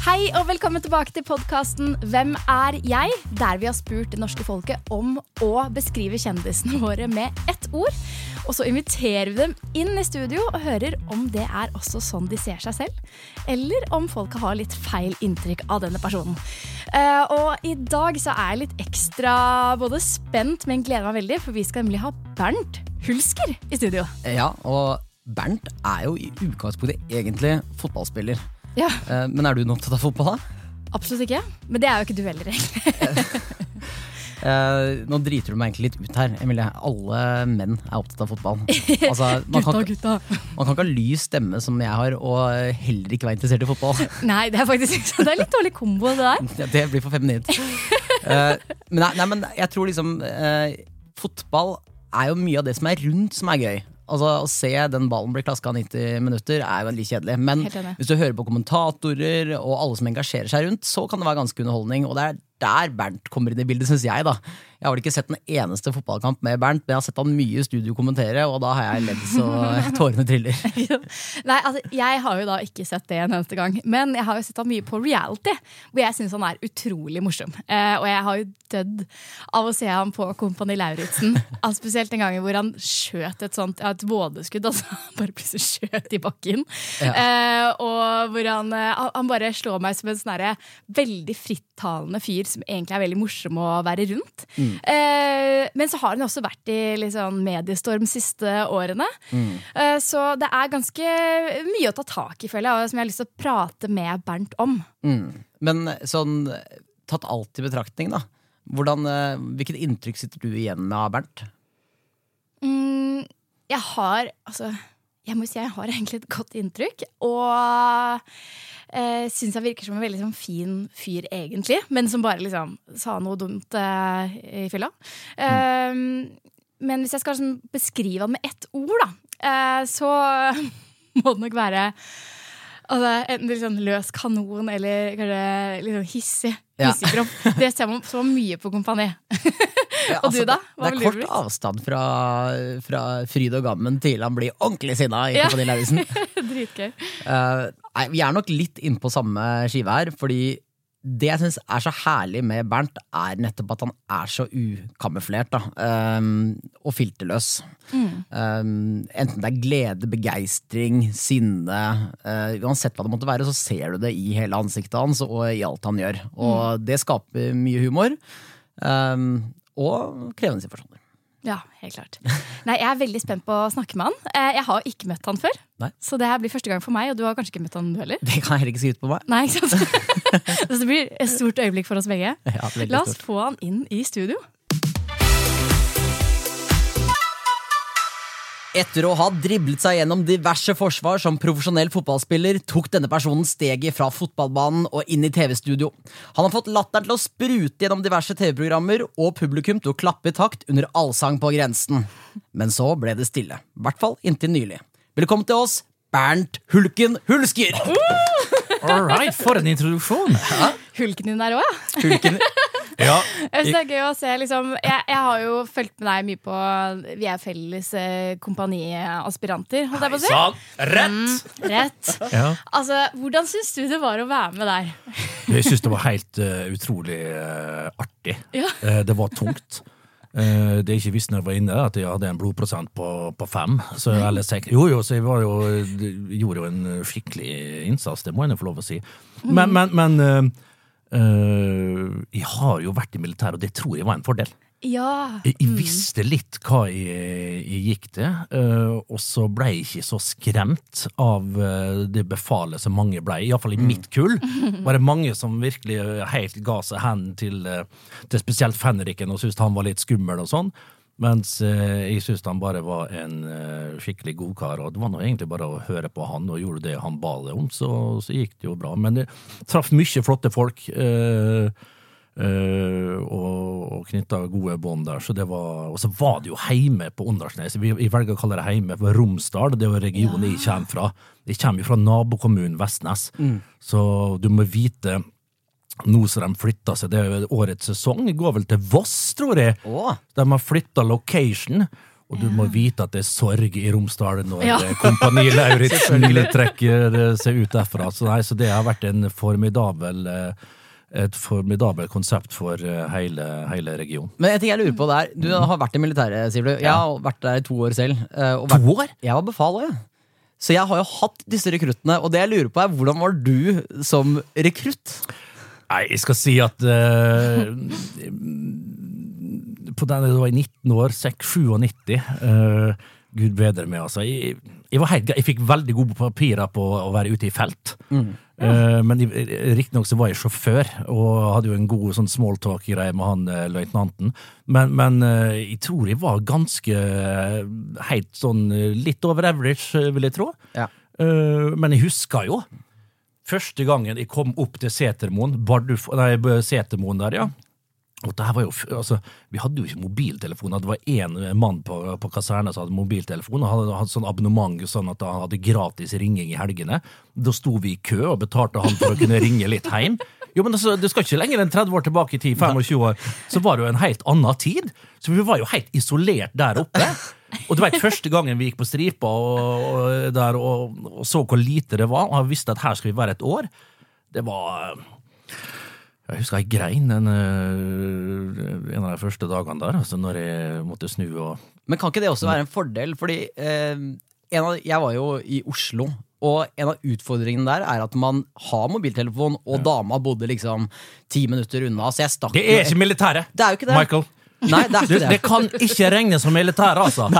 Hei og velkommen tilbake til podkasten Hvem er jeg? Der vi har spurt det norske folket om å beskrive kjendisene våre med ett ord. Og så inviterer vi dem inn i studio og hører om det er også sånn de ser seg selv. Eller om folk har litt feil inntrykk av denne personen. Eh, og i dag så er jeg litt ekstra både spent, men gleder meg veldig, for vi skal nemlig ha Bernt Hulsker i studio. Ja, og Bernt er jo i utgangspunktet egentlig fotballspiller. Ja, Eh, Men er du noe opptatt av fotball, da? Absolutt ikke. Men det er jo ikke du heller, egentlig. Uh, nå driter du meg egentlig litt ut her, Emilie. Alle menn er opptatt av fotball. Altså, man, kan, gutta. man kan ikke ha lys stemme som jeg har, og heller ikke være interessert i fotball. Nei, det er faktisk ikke. Det er litt dårlig kombo, det der. Ja, Det blir for feminint. Uh, men, nei, nei, men jeg tror liksom uh, Fotball er jo mye av det som er rundt, som er gøy. Altså Å se den ballen bli klaska 90 minutter er veldig kjedelig. Men hvis du hører på kommentatorer og alle som engasjerer seg rundt, så kan det være ganske underholdning. Og det er der Bernt kommer inn i bildet, syns jeg. da Jeg har vel ikke sett en eneste fotballkamp med Bernt, men jeg har sett han mye i studio kommentere, og da har jeg ledd så tårene triller. Nei, altså, Jeg har jo da ikke sett det en eneste gang, men jeg har jo sett han mye på reality, hvor jeg syns han er utrolig morsom. Eh, og jeg har jo dødd av å se ham på Kompani Lauritzen. Altså, spesielt den gangen hvor han skjøt et sånt ja, et vådeskudd, altså han bare plutselig skjøt i bakken. Eh, og hvor han, eh, han- bare slår meg som en sånn veldig frittalende fyr som egentlig er veldig morsom å være rundt. Eh, men så har hun også vært i sånn mediestorm siste årene. Eh, så det er ganske mye å ta tak i, føler jeg, og som jeg har lyst til å prate med Bernt om. Mm. Men sånn, tatt alt i betraktning, da. Hvordan, eh, hvilket inntrykk sitter du igjen med av Bernt? Mm, jeg har altså jeg må si jeg har egentlig et godt inntrykk. Og eh, syns jeg virker som en veldig sånn, fin fyr, egentlig. Men som bare liksom sa noe dumt eh, i fylla. Eh, men hvis jeg skal sånn, beskrive han med ett ord, da, eh, så må det nok være altså, enten litt sånn løs kanon eller kanskje litt sånn hissig. Ja. hissig. Det ser man så mye på Kompani. Ja, Og du da? Hva Det, det er kort blitt? avstand fra, fra fryd og gammen til han blir ordentlig sinna i Ja. Kompani Lauritzen. Dritgøy. Uh, nei, vi er nok litt innpå samme skive her, fordi det jeg syns er så herlig med Bernt, er nettopp at han er så ukamuflert um, og filterløs. Um, enten det er glede, begeistring, sinne, uh, uansett hva det måtte være, så ser du det i hele ansiktet hans og i alt han gjør. Og det skaper mye humor. Um, og krevende situasjoner. Ja, helt klart. Nei, Jeg er veldig spent på å snakke med han. Eh, Jeg har ikke møtt han før, Nei. så det her blir første gang for meg. Og du har kanskje ikke møtt han du heller? Det kan jeg heller ikke ut på meg. Nei, ikke sant? Så det blir et stort øyeblikk for oss begge. Ja, La oss stort. få han inn i studio. Etter å ha driblet seg gjennom diverse forsvar som profesjonell fotballspiller, tok denne personen steget fra fotballbanen og inn i TV-studio. Han har fått latteren til å sprute gjennom diverse TV-programmer og publikum til å klappe i takt under Allsang på grensen. Men så ble det stille. I hvert fall inntil nylig. Velkommen til oss, Bernt Hulken Hulsker! All right, for en introduksjon! Hulken din der òg, ja. Hulken. Ja, Jeg synes det er gøy å se liksom, jeg, jeg har jo fulgt med deg mye på Vi er felles eh, kompaniaspiranter, holdt jeg på å si. sant. Rett! Rett. Ja. Altså, Hvordan syns du det var å være med der? Jeg syns det var helt uh, utrolig uh, artig. Ja. Uh, det var tungt. Uh, det jeg ikke visste når jeg var inne, at jeg hadde en blodprosent på, på fem. Så, eller jo, jo, så jeg var jo, gjorde jo en skikkelig innsats, det må jeg få lov å si. Men, men, men eh, eh, jeg har jo vært i militæret, og det tror jeg var en fordel. Ja. Jeg, jeg visste litt hva jeg, jeg gikk til, uh, og så ble jeg ikke så skremt av uh, det befalet som mange ble. Iallfall i mitt kull var det mange som virkelig helt ga seg hen til, til spesielt fenriken og syntes han var litt skummel og sånn. Mens eh, jeg syns han bare var en eh, skikkelig god kar, og det var nå egentlig bare å høre på han og gjorde det han ba det om, så, så gikk det jo bra. Men jeg traff mye flotte folk. eh, Eh, og, og knytta gode bånd der. Så det var, og så var det jo heime på Åndalsnes. Vi, jeg velger å kalle det heime for Romsdal. Det er jo regionen jeg kommer fra. Jeg kommer jo fra nabokommunen Vestnes. Så du må vite nå som de flytta seg, det er jo årets sesong, går vel til Voss, tror jeg. Åh. De har flytta location. Og du må vite at det er sorg i Romsdal når Ja. eh, Kompani Lauritzen trekker eh, seg ut derfra. Så, nei, så det har vært en formidabel eh, et formidabelt konsept for hele, hele regionen. Men en ting jeg lurer på der Du har vært i militæret, sier du. Jeg har vært der i to år selv. vært, To år? Jeg var befal òg, jeg. Så jeg har jo hatt disse rekruttene, og det jeg lurer på er hvordan var du som rekrutt? Nei, jeg skal si at uh, På den da var i 19 år, 6-97 uh, Gud bedre meg, altså. Jeg, jeg, var helt, jeg fikk veldig gode papirer på å være ute i felt. Eh, men riktignok så var jeg sjåfør, og hadde jo en god sånn smalltalk-greie med han uh, løytnanten. Men, men uh, jeg tror jeg var ganske eh, helt sånn eh, litt over average, eh, vil jeg tro. Ja. Eh, men jeg husker jo Første gangen jeg kom opp til Setermoen, Barduf, nei, Setermoen der, ja. Og det her var jo, altså, vi hadde jo ikke mobiltelefoner. Det var én mann på, på kaserna som hadde mobiltelefon, han hadde hatt sånn abonnement sånn at han hadde gratis ringing i helgene. Da sto vi i kø og betalte han for å kunne ringe litt hjem. Jo, men altså, Det skal ikke lenger enn 30 år tilbake i tid, 25 år, så var det jo en helt annen tid. Så vi var jo helt isolert der oppe. Og du vet, Første gangen vi gikk på stripa og, og, der, og, og så hvor lite det var, og visste at her skal vi være et år, det var Jeg husker jeg grein en, øh, en av de første dagene der, altså når jeg måtte snu og Men kan ikke det også være en fordel? Fordi eh, en av, jeg var jo i Oslo, og en av utfordringene der er at man har mobiltelefon, og dama bodde liksom ti minutter unna. Så jeg stakk Det er ikke militæret! Michael. Nei, det Du, det kan ikke regnes som militær, altså.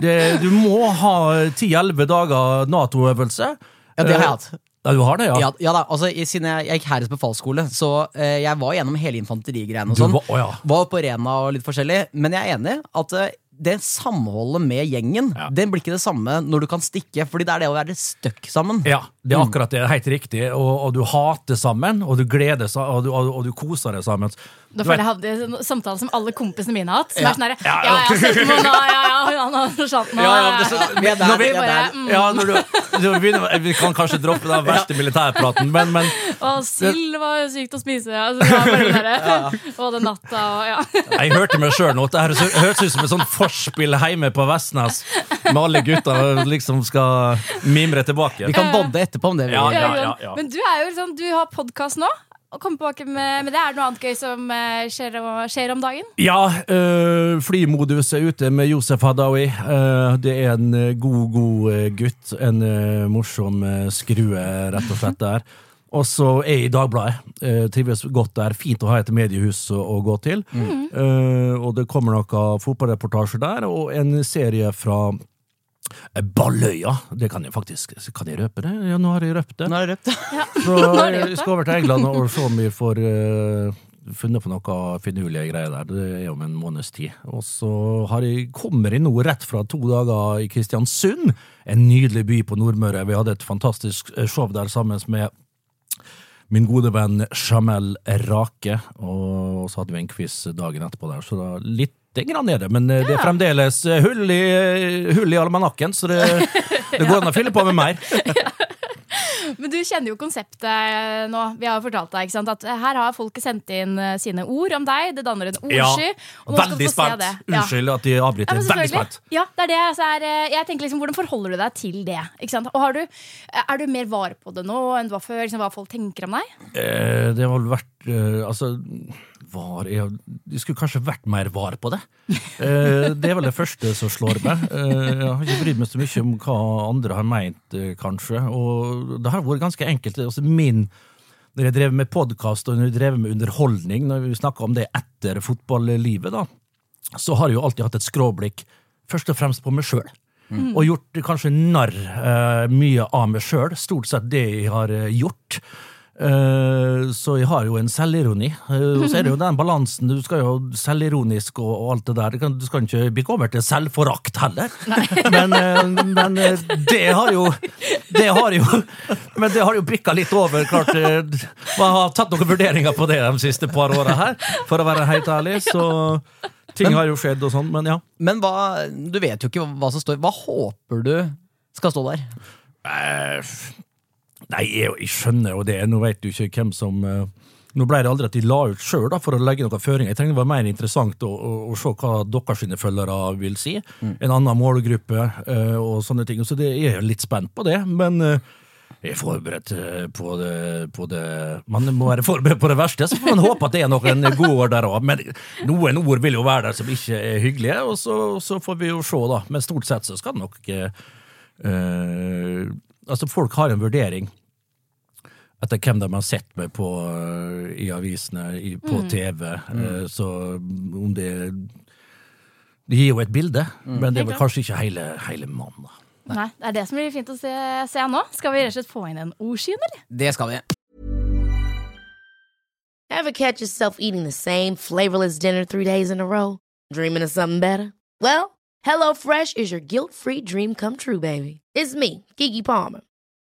Det, du må ha 10-11 dager Nato-øvelse. Ja, det har jeg hatt. Ja, du har det, ja? Ja, ja da, altså Siden jeg, jeg gikk Hæres befalsskole, så eh, jeg var gjennom hele infanterigreiene. og sånn. var- ja. Var på Rena og litt forskjellig. Men jeg er enig at eh, det samholdet med gjengen Ja. Det blir ikke det samme når du kan stikke. Fordi det er det å være stuck sammen. Ja, det er akkurat det. Helt riktig. Og, og du hater sammen, og du gleder seg, og du, og, og du koser deg sammen. Da Du føler jeg hadde en samtale som alle kompisene mine har hatt. Som Ja. er sånn herre Ja, Ja, ja. ja, Setermoen, ja, ja, ja, han har forsvant nå. Ja, ja, ja, det så- Vi er der, vi- er der. Mm. Ja, når du, du begynner, Vi kan kanskje droppe den verste militærpraten, men, men Og sild var jo sykt å spise. Det var bare den derre- Og den natta og ja. jeg hørte meg sjøl nå. Det høres- høres ut som et sånt forspill hjemme på Vestnes, med alle gutta liksom skal mimre tilbake. Vi kan bonde etterpå om det. vi Ja, ja, ja, ja. Men du er jo liksom, du har podkast nå. Og komme tilbake med, med det. Er det noe annet gøy som eh, skjer, skjer om dagen? Ja, øh, flymodus er ute med Josef Hadaoui. Uh, det er en god, god gutt. En uh, morsom skrue, rett og slett, der. Og så er jeg i Dagbladet. Uh, trives godt der. Fint å ha et mediehus å, å gå til. Øh, og det kommer noen fotballreportasjer der, og en serie fra Balløya. Det kan jeg faktisk Kan jeg røpe det? Ja, nå har jeg røpt det. Nå har jeg røpt det. Så jeg skal over til England og se om vi får, uh, funnet på noe finurlige greier der. Det er om en måneds tid. Og så har jeg, kommer jeg nå rett fra to dager i Kristiansund. En nydelig by på Nordmøre. Vi hadde et fantastisk eh, show der sammen med min gode venn Jamel Rake, og så hadde vi en quiz dagen etterpå der, så da litt grann er det, men eh, det er fremdeles eh, hull i, hull i almanakken, så det, det går an å fylle på med mer. Men du kjenner jo konseptet nå. Vi har jo fortalt deg at her har folket sendt inn eh, sine ord om deg. Det danner en ordsky. du veldig spent. Unnskyld at de avbryter. Ja, veldig spent. Ja, det er det. Så er, eh, jeg tenker liksom, Hvordan forholder du deg til det? Ikke sant? Og har du, Er du mer var på det nå enn du var før? Liksom, hva folk tenker om deg? Eh, det har vel vært eh, Altså, var jeg De skulle kanskje vært mer var på det. Uh, det er vel det første som slår meg. Uh, jeg har ikke brydd meg så mye om hva andre har meint, kanskje. Og det har vært ganske enkelt. Altså, min når jeg drev med podkast og når jeg drev med underholdning, når vi snakka om det etter fotballivet, da, så har jeg jo alltid hatt et skråblikk først og fremst på meg sjøl. Og gjort kanskje narr uh, mye av meg sjøl. Stort sett det jeg har gjort. Eh, så jeg har jo en selvironi. Eh, og så er det jo den balansen. Du skal jo selvironisk og, og alt det der. Du skal ikke bikke over til selvforakt heller. Men, eh, men det har jo Det har jo Men det har jo bikka litt over. Klart Man har tatt noen vurderinger på det de siste par åra her, for å være helt ærlig. Så ting har jo skjedd og sånn, men ja. Men hva, du vet jo ikke hva som står. Hva håper du skal stå der? Nei, jeg, jeg skjønner jo det. Nå vet du ikke hvem som eh, Nå ble det aldri at de la ut sjøl for å legge noen føringer. Jeg trenger det var mer interessant å, å, å se hva deres følgere vil si. En annen målgruppe uh, og sånne ting. Så det, jeg er litt spent på det. Men uh, jeg er forberedt på det, på det Man må være forberedt på det verste, så får man håpe at det er noen gode ord der òg. Men noen ord vil jo være der som ikke er hyggelige, og så, så får vi jo se, da. Men stort sett så skal det nok eh, Altså, folk har en vurdering etter hvem de har sett meg på eh, i avisene, i, på TV. Mm. så om det Det gir jo et bilde, men det er vel kanskje ikke hele, hele mannen. Nei. Nei, Det er det som blir fint å se, se nå. Skal vi rett og slett få inn en ordsky, eller? Det skal vi. Ever catch yourself eating the same flavorless dinner three days in a row? Dreaming of something better? Well, HelloFresh is your guilt free dream come true, baby. It's me, Gigi Palmer.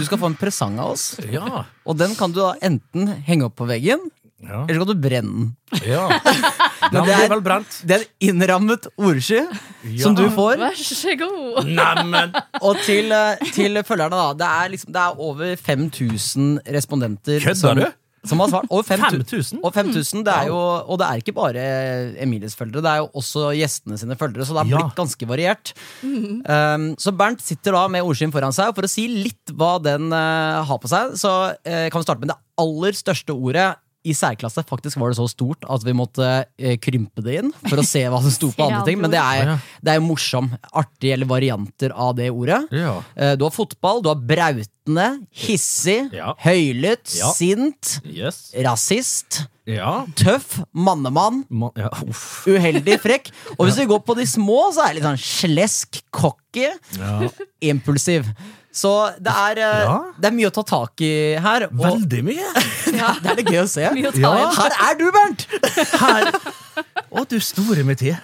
Du skal få en presang av oss. Ja. Og den kan du da enten henge opp på veggen, Ja. eller så kan du brenne den. ja. Men Den blir vel brent. det er en innrammet ordsky som du får. Vær så god. Neimen Og til, eh, til følgerne, da. Det er, liksom, det er over 5000 respondenter Kødder du? Som har svart. Over 5000. 5000? Og 5000, det er jo, og det er ikke bare Emilies følgere, det er jo også gjestene sine følgere, så det har Ja. blitt ganske variert. Um, så Bernt sitter da med ordskinn foran seg, og for å si litt hva den uh, har på seg, så uh, kan vi starte med det aller største ordet i særklasse faktisk var det så stort at vi måtte eh, krympe det inn for å se hva som sto på andre ting. Men det er, det er morsom. Artig eller varianter av det ordet. Ja. Eh, Du har fotball, du har brautende, hissig, Ja. høylytt, Ja. sint, Yes. rasist, Ja. tøff, mannemann. Man, ja. Uff. Uheldig, frekk. Og hvis vi går på de små, så er det litt sånn slesk, cocky, Ja. impulsiv. Så det er, eh, Ja. det er mye å ta tak i her. Og Veldig mye. det er det gøy å se. Å Ja. Her er du, Bernt! Her Å, du store med tid.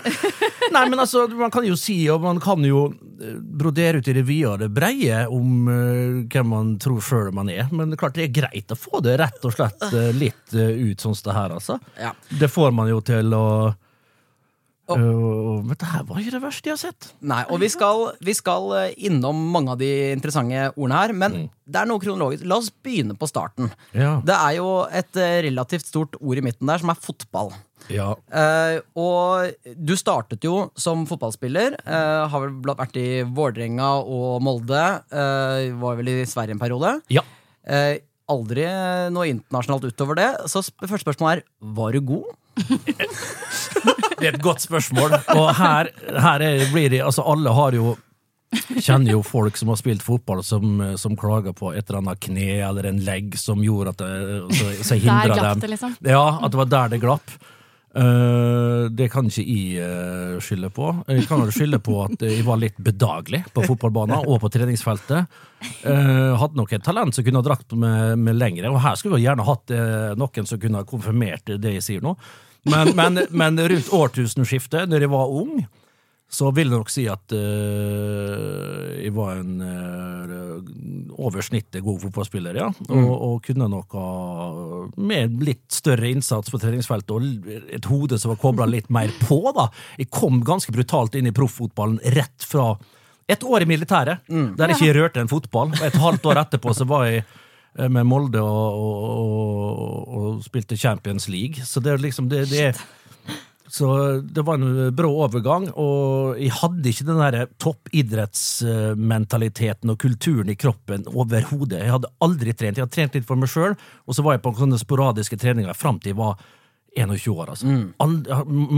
Nei, men altså, man kan jo si, og man kan jo eh, brodere ut i det vide og det breie om uh, hvem man tror sjøl man er, men det er klart det er greit å få det rett og slett uh, litt uh, ut sånn som det her, altså. Ja. Det får man jo til å Og- Uh, men det her var ikke det verste jeg har sett. Nei, og vi skal, vi skal eh, innom mange av de interessante ordene her, men Mm. det er noe kronologisk. La oss begynne på starten. Ja. Det er jo et eh, relativt stort ord i midten der, som er fotball. Ja. Uh, og du startet jo som fotballspiller. Uh, har vel vært i Vålerenga og Molde. var vel i Sverige en periode. ja. Aldri noe internasjonalt utover det. Så første spørsmål er var du god? Det er et godt spørsmål. Og her, her er, blir det Altså, alle har jo Kjenner jo folk som har spilt fotball, som, som klager på et eller annet kne eller en legg som gjorde at det så, så hindra dem. liksom. Ja, at det var der det glapp. Eh, det kan ikke jeg uh, skylde på. Jeg kan jo skylde på at jeg var litt bedagelig på fotballbanen og på treningsfeltet. Uh, hadde nok et talent som kunne ha drakt med, med lengre, og her skulle vi gjerne hatt eh, noen som kunne ha konfirmert det jeg sier nå. Men, men, men rundt årtusenskiftet, når jeg var ung, så vil jeg nok si at uh, jeg var en uh, over snittet god fotballspiller, ja. Og, og kunne nok ha med litt større innsats på treningsfeltet og et hode som var kobla litt mer på, da. Jeg kom ganske brutalt inn i profffotballen rett fra et år i militæret, der jeg ikke rørte en fotball. Og et halvt år etterpå så var jeg eh, med Molde og, og, og, og spilte Champions League. Så det er liksom det, det er så det var en brå overgang, og jeg hadde ikke den der toppidrettsmentaliteten og kulturen i kroppen overhodet. Jeg hadde aldri trent. Jeg hadde trent litt for meg sjøl, og så var jeg på sånne sporadiske treninger fram til jeg var 21 år. altså. Mm.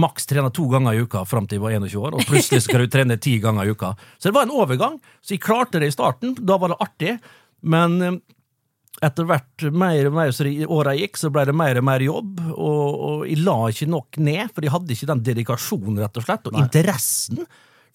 maks trena to ganger i uka fram til jeg var 21 år, og plutselig skal du trene ti ganger i uka. Så det var en overgang. Så jeg klarte det i starten. Da var det artig. Men eh, etter hvert mer og mer så de åra gikk, så ble det mer og mer jobb, og, og jeg la ikke nok ned, for jeg hadde ikke den dedikasjonen, rett og slett, og interessen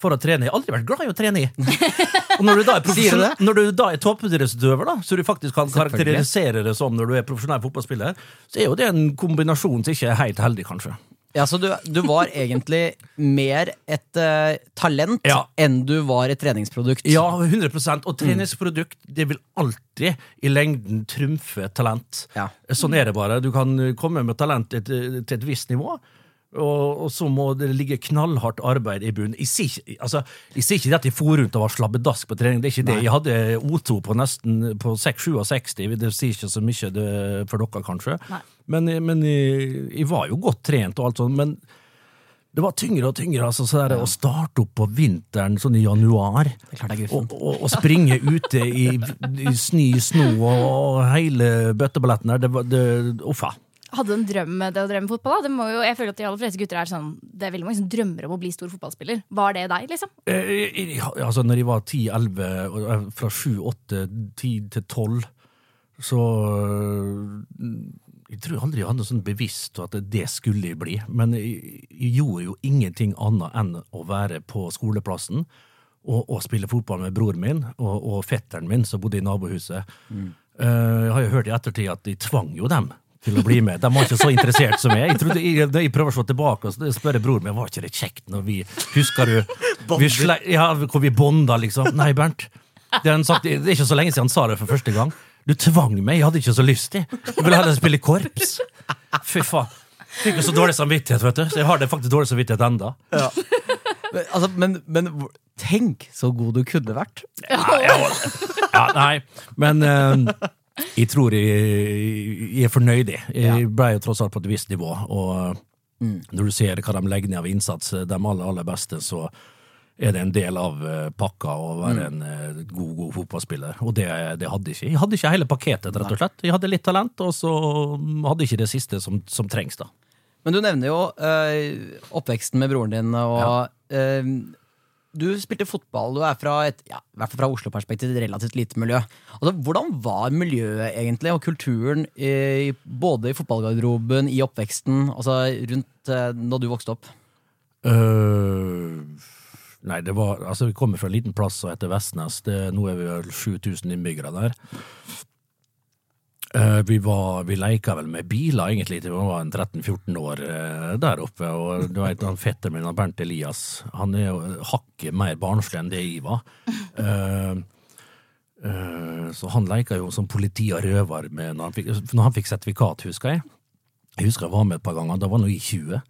for å trene. Jeg har aldri vært glad i å trene i. Og når du da er, du når du da er toppidrettsutøver, da, så du faktisk kan karakterisere det som når du er profesjonell fotballspiller, så er jo det en kombinasjon som ikke er helt heldig, kanskje. Ja, Så du, du var egentlig mer et uh, talent Ja. enn du var et treningsprodukt? Ja, 100% Og treningsprodukt det vil alltid i lengden trumfe talent. Ja. Sånn er det bare. Du kan komme med talent til, til et visst nivå, og, og så må det ligge knallhardt arbeid i bunnen. Jeg sier ikke, altså, jeg sier ikke det at jeg for rundt og var slabbedask på trening. det er ikke det. Jeg hadde O2 på nesten på 6-67. Det sier ikke så mye det, for dere, kanskje. Nei. Men, men jeg, jeg var jo godt trent og alt sånt. men det var tyngre og tyngre altså, så der, å starte opp på vinteren sånn i januar. Og, og, og springe ute i, i snø, sno og, og hele bøtteballetten der. Det var det, Uffa. Hadde en drøm med det å drømme fotball? da? Det må jo, jeg føler at De aller fleste gutter er sånn Det er veldig mange som drømmer om å bli stor fotballspiller. Var det deg, liksom? Eh, jeg- altså, når jeg var 10-11, eh, fra 7-8, 10 til 12, så eh, Jeg tror aldri jeg hadde sånn bevisst at det skulle jeg bli. Men jeg, jeg gjorde jo ingenting annet enn å være på skoleplassen og, og spille fotball med broren min og, og fetteren min som bodde i nabohuset. Eh, jeg har jo hørt i ettertid at de tvang jo dem til å bli med. De var ikke så interessert som jeg. Jeg, trodde, jeg, jeg prøver å slå tilbake og spørre broren min var ikke det kjekt når vi Husker du vi sle, ja, hvor vi bonda, liksom? Nei, Bernt. Det sagt, det er ikke så lenge siden han sa det for første gang. Du tvang meg, jeg hadde ikke så lyst til. Jeg ville heller spille korps. Fy faen. Fikk jo så dårlig samvittighet, vet du. Så jeg har det faktisk dårlig samvittighet enda. Men, altså, men, men tenk så god du kunne vært! Ja, nei, men eh, jeg tror jeg, jeg er fornøyd. Jeg ble jo tross alt på et visst nivå, og når du ser hva de legger ned av innsats, de aller, aller beste, så er det en del av eh, pakka å være en eh, god, god fotballspiller. Og det, det hadde jeg ikke. Jeg hadde ikke hele pakketet, rett og slett. Jeg hadde litt talent, og så hadde jeg ikke det siste som, som trengs, da. Men du nevner jo øh, oppveksten med broren din, og eh, du spilte fotball. Du er fra et, ja, i hvert fall fra Oslo-perspektiv, relativt lite miljø. Altså, hvordan var miljøet egentlig, og kulturen, i, både i fotballgarderoben, i oppveksten, altså rundt eh, da du vokste opp? Uh, nei, det var Altså, vi kommer fra en liten plass som heter Vestnes. Det, nå er vi vel 7000 innbyggere der. Eh, vi, var, vi leika vel med biler, egentlig, til vi var 13-14 år eh, der oppe. Og du vet, han fetteren min, Bernt Elias, han er jo hakket mer barnslig enn det jeg var. Uh, uh, så han leika jo som politi og røver med når han fikk sertifikat, husker jeg. Jeg husker jeg var med et par ganger, da var han jo i 20.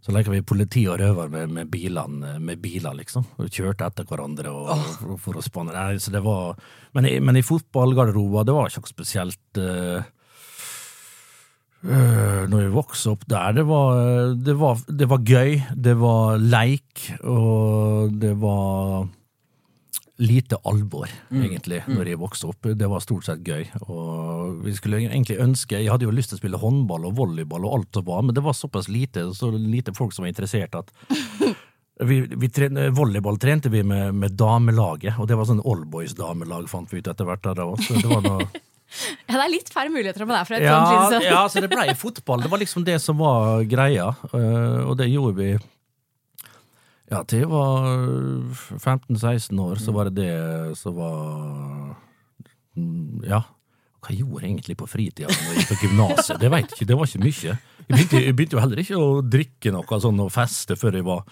Så leker vi politi og røver med, med, bilene, med biler, liksom. Og kjørte etter hverandre og, for, for å spanne. Nei, så det var, men, i, men i fotballgarderoben, det var ikke noe spesielt uh, uh, Når vi vokste opp der, det var, det, var, det var gøy. Det var leik, og det var lite alvor, egentlig, når jeg vokste opp. Det var stort sett gøy. Og vi skulle egentlig ønske Jeg hadde jo lyst til å spille håndball og volleyball og alt som var, men det var såpass lite, så lite folk som var interessert at vi, vi trene, Volleyball trente vi med, med damelaget, og det var sånn oldboys-damelag, fant vi ut etter hvert. Der, også. Det var noe Ja, det er litt færre muligheter med deg fra et ja, sånt lite ja, så det ble fotball. Det var liksom det som var greia, øh, og det gjorde vi ja, til jeg var 15-16 år, så var det det som var mm, Ja. Hva jeg gjorde jeg egentlig på fritida når jeg gikk på gymnaset? Det vet ikke, det var ikke mye. Jeg begynte, jeg begynte jo heller ikke å drikke noe sånn og feste før jeg var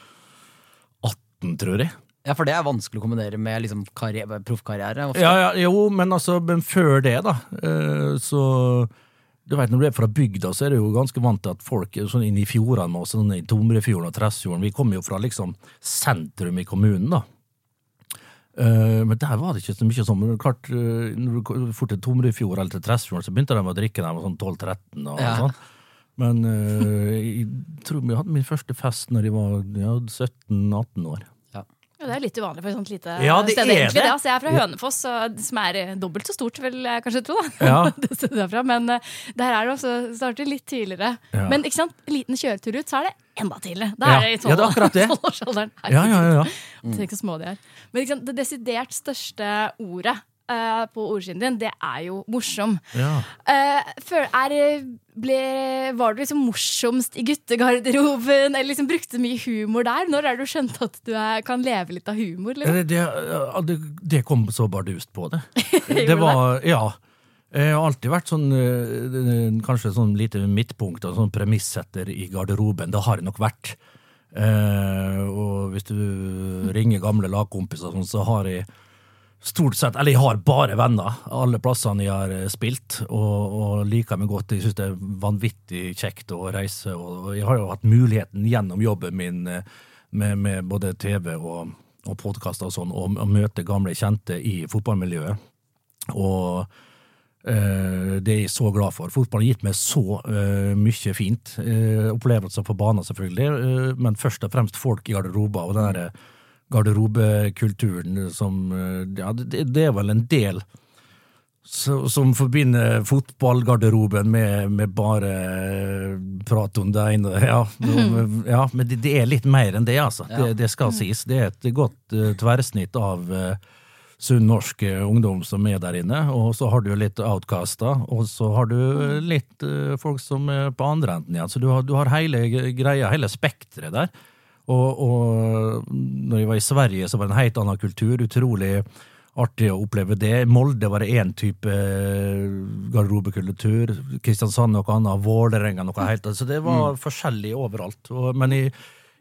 18, tror jeg. Ja, for det er vanskelig å kombinere med liksom, proffkarriere. Ja, ja, jo, men altså, men før det, da, eh, så du vet, Når du er fra bygda, så er du jo ganske vant til at folk er sånn inne i fjordene med oss, sånn i Tomrefjorden og Tresfjorden. Vi kommer jo fra liksom sentrum i kommunen, da. Eh, men der var det ikke så mye sånn. Men klart, uh, når du fort til Tomrefjord eller til Tresfjorden, så begynte de å drikke da jeg var sånn 12-13 og Ja. sånn. Men uh, jeg tror vi hadde min første fest når jeg var ja, 17-18 år. Ja, det er litt uvanlig for et sånt lite Ja, det sted. er egentlig, det. det. Altså, jeg er fra Hønefoss, så- som er eh, dobbelt så stort, vil jeg kanskje tro. Ja. det stedet jeg er fra. Men eh, der er det også starter litt tidligere. Ja. Men ikke sant? liten kjøretur ut, så er det enda tidligere. Da er det i Ja, det er akkurat det. tolvårsalderen. Ja, ja, ja. ja. Tenk så små de er. Men ikke sant? det desidert største ordet eh, på ordskinen din, det er jo morsom. ja. Uh, før, er, ble, var du liksom morsomst i guttegarderoben, eller liksom brukte mye humor der? Når er du skjønt at du er, kan leve litt av humor? Liksom? Det, det, det, det kom så bardust på det. Det var, ja. Jeg har alltid vært sånn eh, kanskje sånn lite midtpunkt og sånn premissetter i garderoben. Det har jeg nok vært. Eh, og hvis du ringer gamle lagkompiser, sånn, så har jeg stort sett Eller jeg har bare venner alle plassene jeg har eh, spilt, og, og liker meg godt. Jeg syns det er vanvittig kjekt å reise, og jeg har jo hatt muligheten gjennom jobben min eh, med, med både TV og, og podkaster og sånn, å møte gamle kjente i fotballmiljøet. Og øh, det er jeg så glad for. Fotball har gitt meg så øh, mye fint. Øh, opplevelser på banen, selvfølgelig, men først og fremst folk i garderober. Og den garderobekulturen som eh, Ja, det, det er vel en del som forbinder fotballgarderoben med, med bare eh, prat om det ene. Ja, ja men det, er litt mer enn det, altså. Det, det skal sies. Det er et godt eh, tverrsnitt av sunn norsk ungdom som er der inne. Og så har du litt outcaster, og så har du litt eh, folk som er på andre enden igjen. Så du har, du har hele greia, hele spekteret der. Og, og når jeg var i Sverige, så var det en helt annen kultur. Utrolig artig å oppleve det. Molde var det én type eh, garderobekultur. Kristiansand noe annet. Vålerenga noe helt annet. Så det var forskjellig overalt. Men jeg,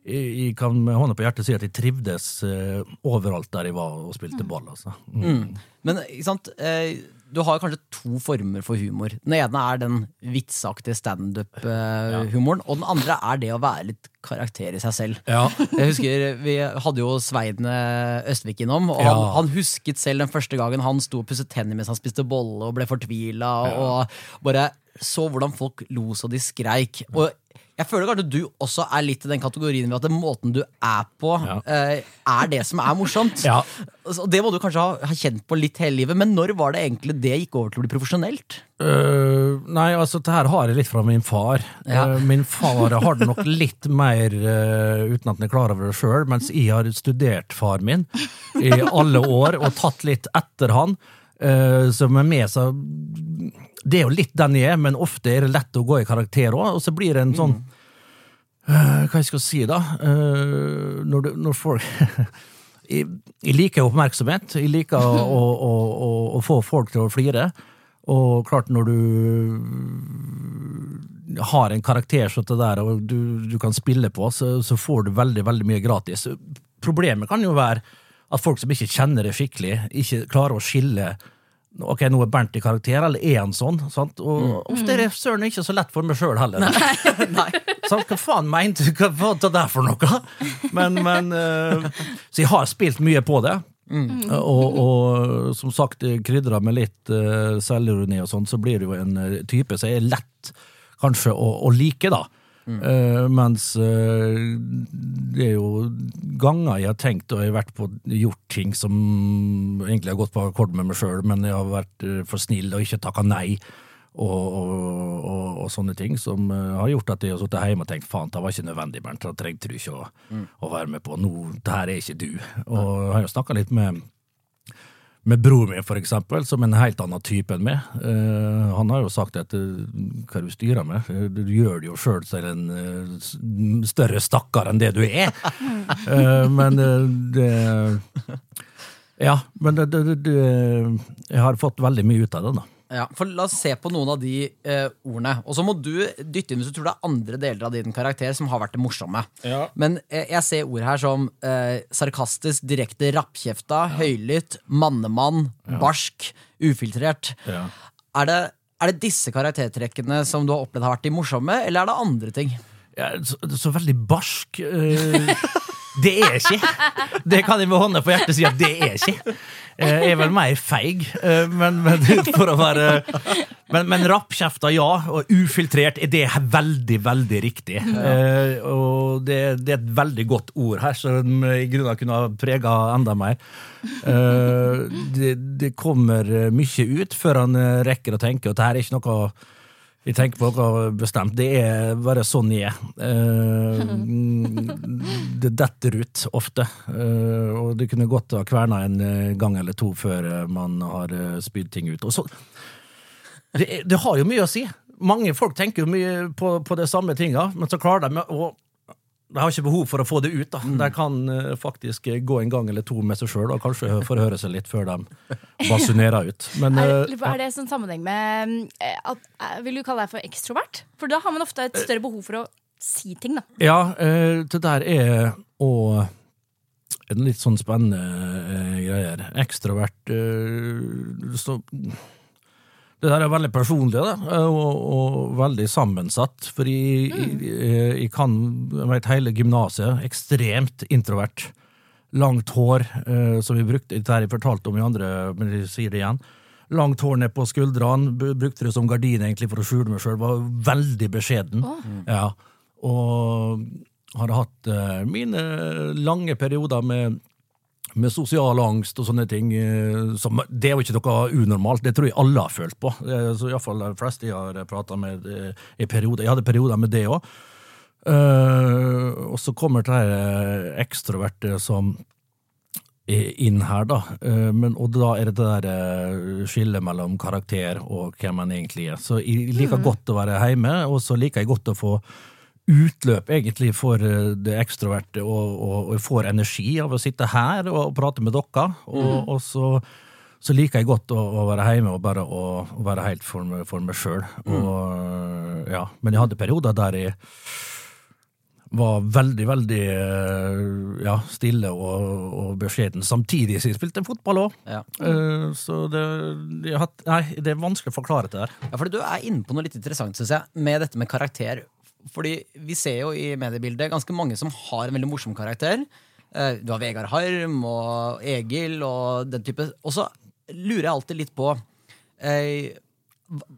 jeg, jeg kan med hånda på hjertet si at jeg trivdes eh, overalt der jeg var og spilte ball. Altså. Mm. Men ikke sant, eh, du har kanskje to former for humor. Den ene er den vitsaktige standup-humoren, og den andre er det å være litt karakter i seg selv. Ja. Jeg husker Vi hadde jo Svein eh, Østvik innom, og Ja. han, han husket selv den første gangen han sto og pusset tenner mens han spiste bolle og ble fortvila, og bare så hvordan folk lo så de skreik. Og Jeg føler kanskje du også er litt i den kategorien ved at den måten du er på, Ja. uh, er det som er morsomt. Ja. Og det må du kanskje ha, ha kjent på litt hele livet, men når var det egentlig det gikk over til å bli profesjonelt? Uh, nei, altså det her har jeg litt fra min far. Ja. Uh, min far har det nok litt mer uten at han er klar over det sjøl, mens jeg har studert far min i alle år og tatt litt etter han. Uh, som er med så Det er jo litt den jeg er, men ofte er det lett å gå i karakter òg, og så blir det en sånn uh, Hva jeg skal si, da? Uh, når, du, når folk jeg, jeg liker oppmerksomhet. Jeg liker å, å, å, å, få folk til å flire. Og klart, når du har en karakter som det der, og du, du kan spille på, så, så får du veldig, veldig mye gratis. Problemet kan jo være at folk som ikke kjenner det skikkelig, ikke klarer å skille Ok, nå er Bernt i karakter, eller er han sånn? Sant? Og ofte er det søren ikke så lett for meg sjøl heller. Nei. Nei. Så, Hva faen mente du? Hva var det der for noe? Men, men uh, Så jeg har spilt mye på det. Og, og som sagt, krydra med litt uh, selvironi og sånn, så blir det jo en eh, type som er lett kanskje å, å like, da. Eh, mens uh, det er jo ganger jeg har tenkt og jeg har vært på gjort ting som egentlig har gått på akkord med meg sjøl, men jeg har vært eh, for snill og ikke takka nei. Og, og, og, og sånne ting som har gjort at jeg har sittet hjemme og tenkt faen, det var ikke nødvendig, Bernt. Det trengte du ikke å, å være med på. Nå, det her er ikke du. Og jeg har jo snakka litt med med bror min, for eksempel, som en helt annen type enn meg. Uh, han har jo sagt at eh, hva du styrer med, Eh, du gjør det jo sjøl til en uh, større stakkar enn det du er. uh, men det Ja, men det, det, det, jeg har fått veldig mye ut av det, da. Ja, for La oss se på noen av de eh, ordene. Og så må du dytte inn hvis du tror det er andre deler av din karakter som har vært det morsomme. Men eh, jeg ser ord her som eh, sarkastisk, direkte, rappkjefta, høylytt, mannemann, barsk, ufiltrert. Ja. Er, det, er det disse karaktertrekkene som du har opplevd har vært de morsomme, eller er det andre ting? Ja, så, så veldig barsk. eh, det er ikke. Det kan jeg med hånda på hjertet si at det er ikke. Eh, Jeg er vel mer feig, eh, men, men for å være Men, men rappkjefta, ja. Og ufiltrert er det veldig, veldig riktig. Ja. Og det, det er et veldig godt ord her, som i grunnen kunne ha prega enda mer. Eh, Det, det kommer mye ut før han eh, rekker å tenke, og dette er ikke noe jeg tenker på noe bestemt. Det er bare sånn jeg er. Eh, det detter ut ofte. Eh, og det kunne godt ha kverna en eh, gang eller to før man har spydd ting ut. Og så, det, det har jo mye å si. Mange folk tenker jo mye på, på de samme tinga, men så klarer de å de har ikke behov for å få det ut. da. De kan uh, faktisk gå en gang eller to med seg sjøl og kanskje få høre seg litt før de basunerer ut. Men, Er, eh, er det sånn sammenheng med eh, at, eh, Vil du kalle deg for ekstrovert? For da har man ofte et større behov for å si ting, da. Ja, uh, det der er å en litt sånn spennende eh, greier. Ekstrovert uh, så, Det der er veldig personlig da, og, og veldig sammensatt. For jeg, jeg, jeg kan jeg vet, hele gymnaset ekstremt introvert. Langt hår, eh, som vi brukte Dette har jeg fortalt om i andre, men jeg sier det igjen. Langt hår ned på skuldrene. Brukte det som gardin egentlig for å skjule meg sjøl. Var veldig beskjeden. Ja. Og har hatt eh, mine lange perioder med, med sosial angst og sånne ting. eh, som, det er jo ikke noe unormalt, det tror jeg alle har følt på. Eh, så Iallfall de fleste jeg har prata med eh, i perioder. Jeg hadde perioder med det òg. og så kommer det eh, ekstroverte som er inn her, da. Eh, Men, og da er det det der eh, skillet mellom karakter og hvem man egentlig er. Så jeg liker godt å være hjemme, og så liker jeg godt å få utløp egentlig for eh, det ekstroverte, og, og, og jeg får energi av å sitte her og prate med dere. Og, og så, så liker jeg godt å, å være hjemme og bare å, å være helt for, for meg sjøl. Ja. Men jeg hadde perioder der jeg var veldig, veldig eh, ja, stille og, og beskjeden, samtidig som jeg spilte fotball òg. Ja. Så det, hatt- nei, det er vanskelig å forklare det der. Ja, fordi Du er inne på noe litt interessant, syns jeg, med dette med karakter. Fordi vi ser jo i mediebildet ganske mange som har en veldig morsom karakter. Eh, Du har Vegard Harm og Egil og den type. Og så lurer jeg alltid litt på eh,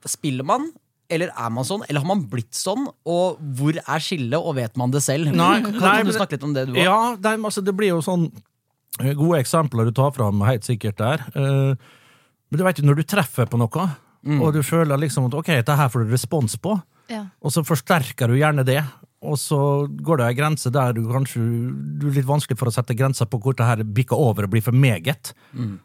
Spiller man, eller er man sånn? Eller har man blitt sånn? Og hvor er skillet, og vet man det selv? Nei, kan, nei, du snakke litt om det, du òg? Ja, nei, altså, det blir jo sånn eh, gode eksempler du tar fram, helt sikkert der. Men du vet jo, når du treffer på noe, og du føler liksom at ok, dette her får du respons på, Ja. og så forsterker du gjerne det, og så går det ei grense der du kanskje du er litt vanskelig for å sette grenser på hvor det her bikker over og blir for meget.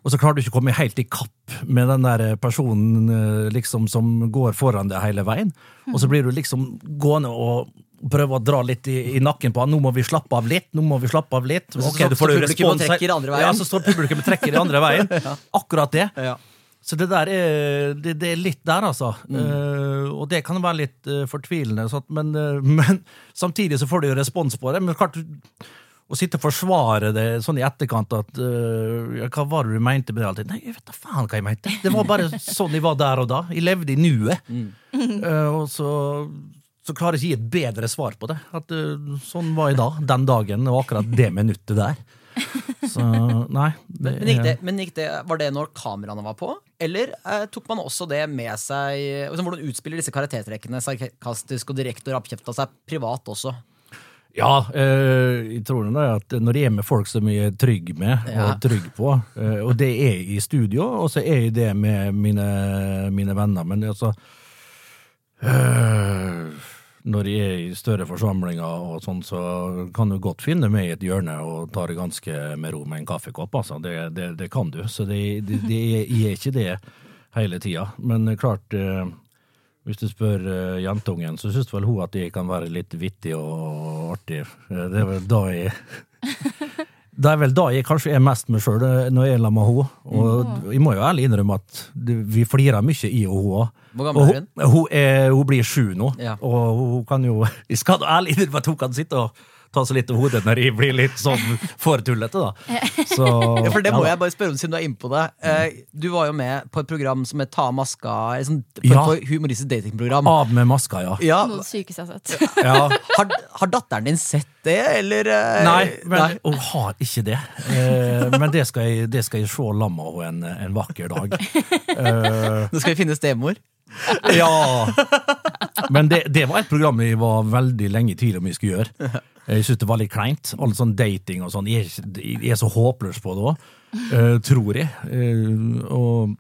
Og så klarer du ikke å komme helt i kapp med den der personen eh, liksom som går foran deg hele veien. Og så blir du liksom gående og prøve å dra litt i, i nakken på han. Nå må vi slappe av litt. nå må vi slappe av litt. så Ok, så, du får står publikum trekker andre veien. Ja, så står publikum og trekker i andre veien. Akkurat det. Ja. Så det der er, det, det er litt der, altså. Eh, og det kan være litt uh, fortvilende, sånn, men, uh, men samtidig så får du jo respons på det. Men klart, å sitte og forsvare det sånn i etterkant at Hva var det du mente med det? alltid? Nei, jeg vet da faen hva jeg mente. Det var bare sånn jeg var der og da. Jeg levde i nuet. Eh, og så, så klarer jeg ikke å gi et bedre svar på det. At sånn var jeg da, den dagen, og akkurat det minuttet der. Så nei. Det, Men, gikk det, men gikk det, var det når kameraene var på? Eller eh, tok man også det med seg altså, Hvordan utspiller disse karaktertrekkene sarkastisk og direkte og rappkjefta seg privat også? Ja, eh, jeg tror det er at når jeg er med folk som jeg er trygg med Ja. og trygg på, eh, og det er i studio, og så er jeg det med mine, mine venner, men altså eh, Når jeg er i større forsamlinger og sånn, så kan du godt finne meg i et hjørne og ta det ganske med ro med en kaffekopp, altså. Det, det, det kan du. Så det, det, jeg er ikke det hele tida. Men klart eh, hvis du spør uh, jentungen, så syns vel hun at jeg kan være litt vittig og artig. Eh, Det er vel da jeg Det er vel da jeg kanskje er mest meg sjøl, når jeg er sammen med henne. Og jeg må jo ærlig innrømme at vi flirer mye i og hun òg. Hvor gammel er hun? Hun, er, hun blir sju nå, Ja. og hun kan jo Jeg skal ærlig innrømme at hun kan sitte og ta seg litt over hodet når jeg blir litt sånn for tullete, da. Så, Ja, for det må ja jeg bare spørre om siden du er inne på det. Eh, du var jo med på et program som het Ta av maska, et sånt Ja. humoristisk datingprogram. Av med maska, ja. Ja, Noe det sykeste jeg har sett. ja. har, har datteren din sett det, eller? eh, Nei, men nei? hun har ikke det. Eh, men det skal jeg, det skal jeg se lamma henne en, en vakker dag. Eh, Nå skal vi finne stemor. ja! Men det, det var et program jeg var veldig lenge i tvil om jeg skulle gjøre. Jeg syns det var litt kleint. All sånn dating og sånn. Jeg, jeg er så håpløs på det òg, tror jeg. Eh, og,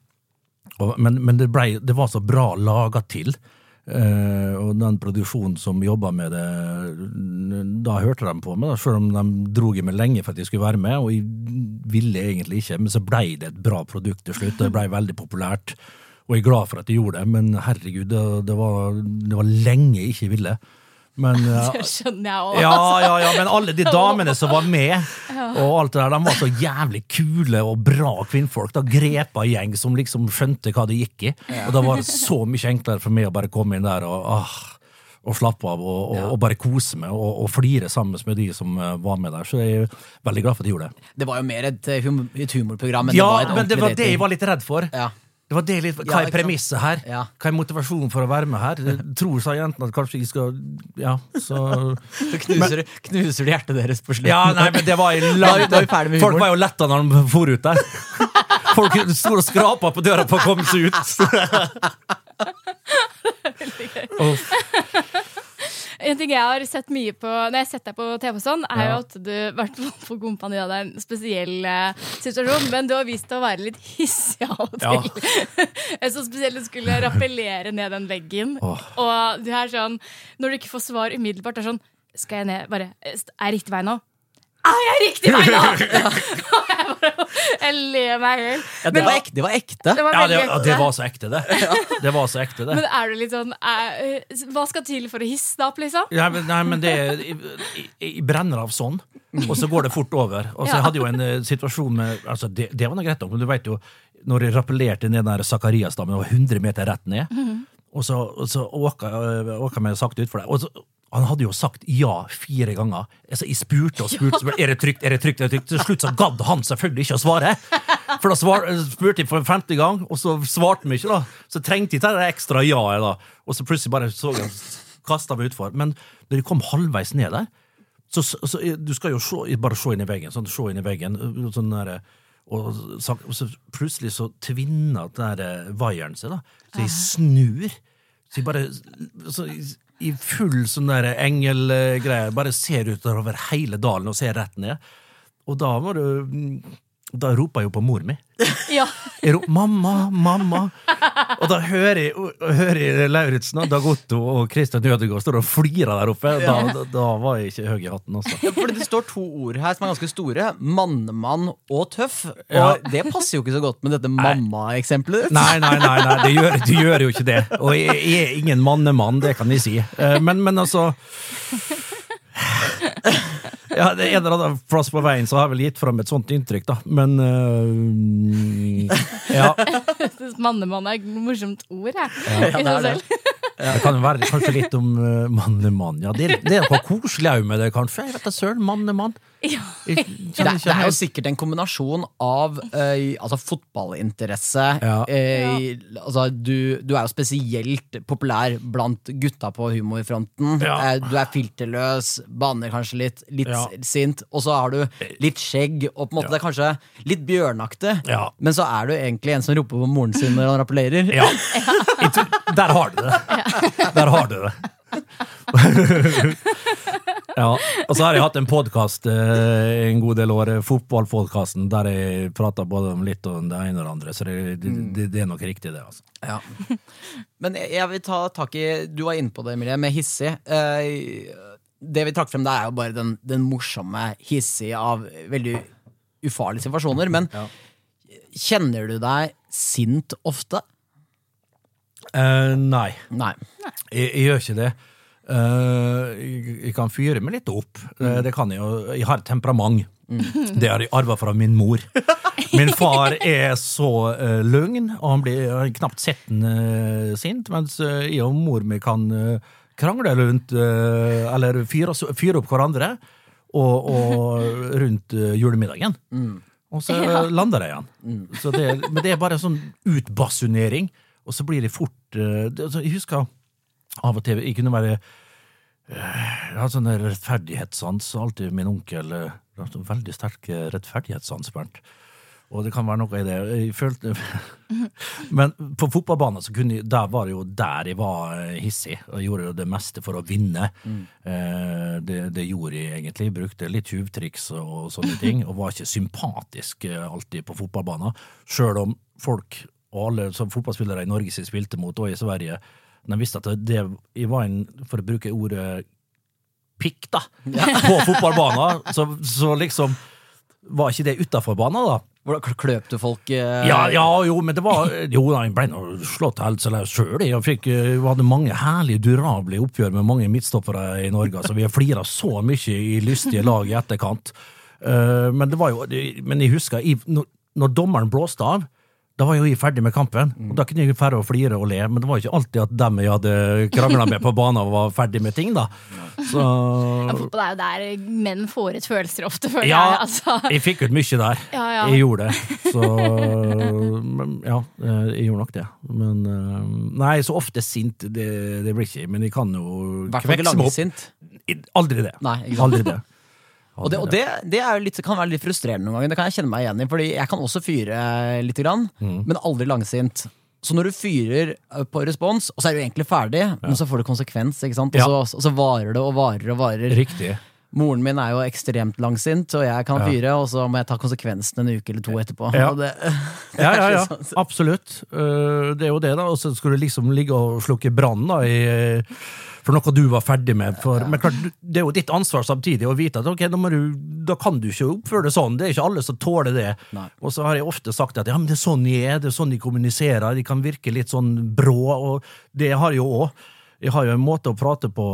og, men men det, ble, det var så bra laga til. Uh, og den produksjonen som jobba med det, da hørte de på meg, selv om de dro i meg lenge for at jeg skulle være med, og jeg ville egentlig ikke, men så blei det et bra produkt til slutt, og det blei veldig populært. Og jeg er glad for at jeg gjorde det, men herregud, det, det, var, det var lenge jeg ikke ville. Men, eh, Det skjønner jeg òg. ja, ja, ja, men alle de damene som var med, og alt det der, de var så jævlig kule og bra kvinnfolk. Da grepa gjeng som liksom skjønte hva det gikk i. Og da var det så mye enklere for meg å bare komme inn der og, ah, og slappe av og, og, og bare kose meg og, og flire sammen med de som eh, var med der. Så jeg er veldig glad for at de gjorde det. Det var jo mer et, eh, hum et humorprogram. enn Ja, det var et men det var det jeg var litt redd for. Ja. Det var det litt, Hva er ja, premisset her? Ja. Hva er motivasjonen for å være med her? Jeg tror sa jentene at kanskje jeg skal Ja, så Så knuser, knuser du hjertet deres på slutten. Ja, nei, men det var i lang Folk var jo letta når de for ut der. Folk sto og skrapa på døra for å komme seg ut. Uff. En ting jeg har sett mye på Når jeg har sett deg på TV, sånn, er jo at du i hvert fall på Kompani hadde en spesiell eh, situasjon, men du har vist deg å være litt hissig av og Ja. til. Så spesielt du skulle rappellere ned den veggen. Åh. Og du er sånn Når du ikke får svar umiddelbart, det er sånn Skal jeg ned bare Er riktig vei nå? Er jeg er riktig vei da! Og jeg, bare, jeg ler meg i hjel. Ja, det, var ekte, det var ekte. Det var Ja, det, ekte. det var så ekte, det. Det var så ekte, det. Men er du litt sånn er, Hva skal til for å hisse deg opp, liksom? Nei, men, nei, men det jeg, jeg, jeg brenner av sånn, og så går det fort over. Og så Ja. Jeg hadde jo en uh, situasjon med altså det, det var noe greit nok, men du vet jo når jeg rappellerte ned den der Zakarias-dammen, var 100 meter rett ned, og så, og så åka, jeg sakte utfor der. Og så, han hadde jo sagt ja fire ganger. Altså, jeg spurte og spurte, spurte er det trygt, er det trygt, er det trygt. Til slutt så gadd han selvfølgelig ikke å svare. For da svar, spurte jeg for femte gang, og så svarte han ikke. da. Så trengte jeg det ekstra ja-et, da. Og så plutselig bare så jeg kasta meg utfor. Men når jeg kom halvveis ned der, så, så du skal jo se, bare se inn i veggen. Sånn, se inn i veggen sånn der, og, så, plutselig så tvinner den der vaieren seg, da. Så jeg snur. Så jeg bare så, i- i full sånn der engelgreie bare ser utover hele dalen og ser rett ned. Og da var det Da ropa jeg jo på mor mi. Ja. Jeg ro, 'Mamma, mamma'. Og da hører jeg, hører Lauritzen, og Dag Otto og Christian Ødegaard står og flirer der oppe. Da, da, da var jeg ikke høy i hatten, altså. Ja, fordi det står to ord her som er ganske store. Mannemann og tøff. Og Ja. det passer jo ikke så godt med dette mamma-eksempelet ditt. Nei, nei, nei, nei det, gjør, det gjør jo ikke det. Og jeg, jeg er ingen mannemann, det kan jeg si. Eh, Men, men altså ja, det En eller annen plass på veien så har jeg vel gitt fram et sånt inntrykk, da. Men uh, Ja. Jeg syns Mannemann er et morsomt ord, jeg. Ja, Ja, det er det. Det kan være kanskje litt om uh, mannemann. Ja, det, det er noe koselig òg med det, kanskje. Jeg vet da søren. Mannemann. Ja. Det, det er jo sikkert en kombinasjon av eh, altså fotballinteresse Ja. eh, altså du, du er jo spesielt populær blant gutta på humorfronten. Ja. Eh, du er filterløs, baner kanskje litt, litt Ja. sint, og så har du litt skjegg, og på en måte det er kanskje litt bjørnaktig, Ja. men så er du egentlig en som roper på moren sin når han rappellerer. Der har du det. Der har du det. ja, og så har jeg hatt en podkast en god del år, fotballpodkasten, der jeg prata både om litt om det ene og det andre, så det, det, det, det er nok riktig, det. altså. Ja. Men jeg- vil ta tak i Du var inne på det, Emilie, med hissig. Eh, det vi trakk frem, det er jo bare den, den morsomme hissig av veldig ufarlige situasjoner. Men kjenner du deg sint ofte? Eh, nei, Nei. jeg, jeg gjør ikke det. Uh, jeg, jeg kan fyre meg litt opp. Uh, det kan jeg jo. Jeg har et temperament. Det har jeg arva fra min mor. Min far er så uh, løgn, og han blir uh, knapt sett eh, sint, mens jeg og mor mi kan krangle rundt Eller fyre, fyre opp hverandre og, og rundt julemiddagen. Og så lander de igjen. Så det, men det er bare sånn utbasunering, og så blir det fort eh, altså, Jeg husker av og til Jeg kunne være jeg har sånn rettferdighetssans. Alltid min onkel eh, veldig sterk eh, rettferdighetssans, Bernt. Og det kan være noe i det. Jeg følte Men på fotballbanen så kunne jeg, der var det jo der jeg var eh, hissig, og gjorde det meste for å vinne. Eh, det, det gjorde jeg egentlig. Brukte litt tjuvtriks og sånne ting, og var ikke sympatisk eh, alltid på fotballbanen. Sjøl om folk, og alle som fotballspillere i Norge som spilte mot, og i Sverige, de visste at det, var en, for å bruke ordet pikk, da, på fotballbanen, så, så liksom var ikke det utafor banen, da. Kløp du folk? eh, Ja, ja, jo, men det var Jo, da, jeg ble nå slått helseløs sjøl. Jeg fikk, eh, hadde mange herlige, durable oppgjør med mange midtstoppere i Norge. Så vi har flira så mye i lystige lag i etterkant. Uh, men det var jo Men jeg husker, når, når dommeren blåste av, da var jo jeg ferdig med kampen. Og Da kunne jeg færre å flire og le, men det var jo ikke alltid at dem jeg hadde krangla med på banen, var ferdig med ting, da. Så Ja, fotball er jo der menn får ut følelser ofte, føler Ja, jeg. Altså. jeg fikk ut mye der. Ja, ja. Jeg gjorde det. Så men, Ja, eh, jeg gjorde nok det. Men eh, Nei, så ofte sint, det, det blir ikke. Men jeg kan jo kvekse meg opp. Aldri det. Nei. Aldri det. Og, det, og det, det er litt, kan være litt frustrerende noen ganger. Det kan jeg kjenne meg igjen i. Fordi jeg kan også fyre litt, grann, Mm. men aldri langsint. Så når du fyrer eh, på respons, og så er du egentlig ferdig, men så får det konsekvens? Og, Ja. så, og så varer det og varer og varer. Riktig. Moren min er jo ekstremt langsint, og jeg kan Ja. fyre, og så må jeg ta konsekvensen en uke eller to etterpå. Ja. Og det, Ja, ja, ja. Absolutt. Eh, Det er jo det, da. Og så skulle du liksom ligge og slukke brann da, i, for noe du var ferdig med. For, men klart, det er jo ditt ansvar samtidig å vite at ok, da, du, da kan du ikke oppføre det sånn. Det er ikke alle som tåler det. Nei. Og så har jeg ofte sagt at ja, men det er sånn jeg er, det er sånn de kommuniserer. De kan virke litt sånn brå, og det har jeg jo òg. Jeg har jo en måte å prate på,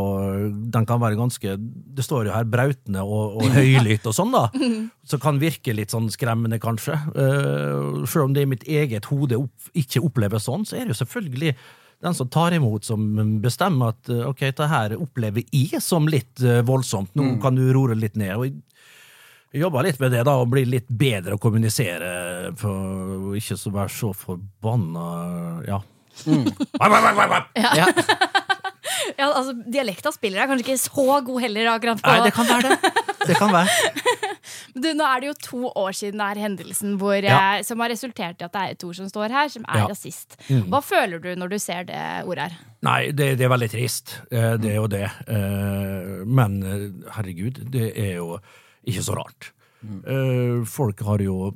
den kan være ganske Det står jo her brautende og, og høylytt og sånn, da. Så kan virke litt sånn skremmende, kanskje. Uh, selv om det i mitt eget hode opp, ikke oppleves sånn, så er det jo selvfølgelig den som tar imot, som bestemmer at eh, ok, det her opplever jeg som litt eh, voldsomt. Nå kan du roe litt ned. og jeg litt med det, da, og bli litt bedre å kommunisere, for ikke så være så forbanna Ja. ja. Ja, altså, Dialekta spiller er kanskje ikke så god heller, akkurat på Nei, det kan være det. Det kan være. Men du, nå er det jo to år siden det er hendelsen hvor, Ja. eh, som har resultert i at det er et ord som står her, som er Ja. rasist. Hva føler du når du ser det ordet her? Nei, det, det er veldig trist. Eh, Det er jo det. Eh, Men herregud, det er jo ikke så rart. Eh, Folk har jo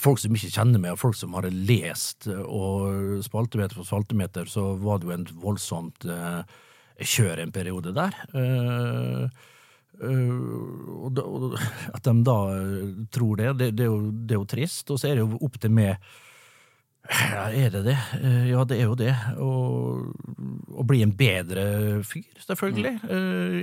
Folk som ikke kjenner meg, og folk som har lest, og spaltemeter for spaltemeter, så var det jo en voldsomt eh, kjør en periode der. Eh, eh, og at de da eh, tror det, det, det, er jo, det er jo trist. Og så er det jo opp til meg ja, er det det? Ja, det er jo det. Å, bli en bedre fyr, selvfølgelig. Eh,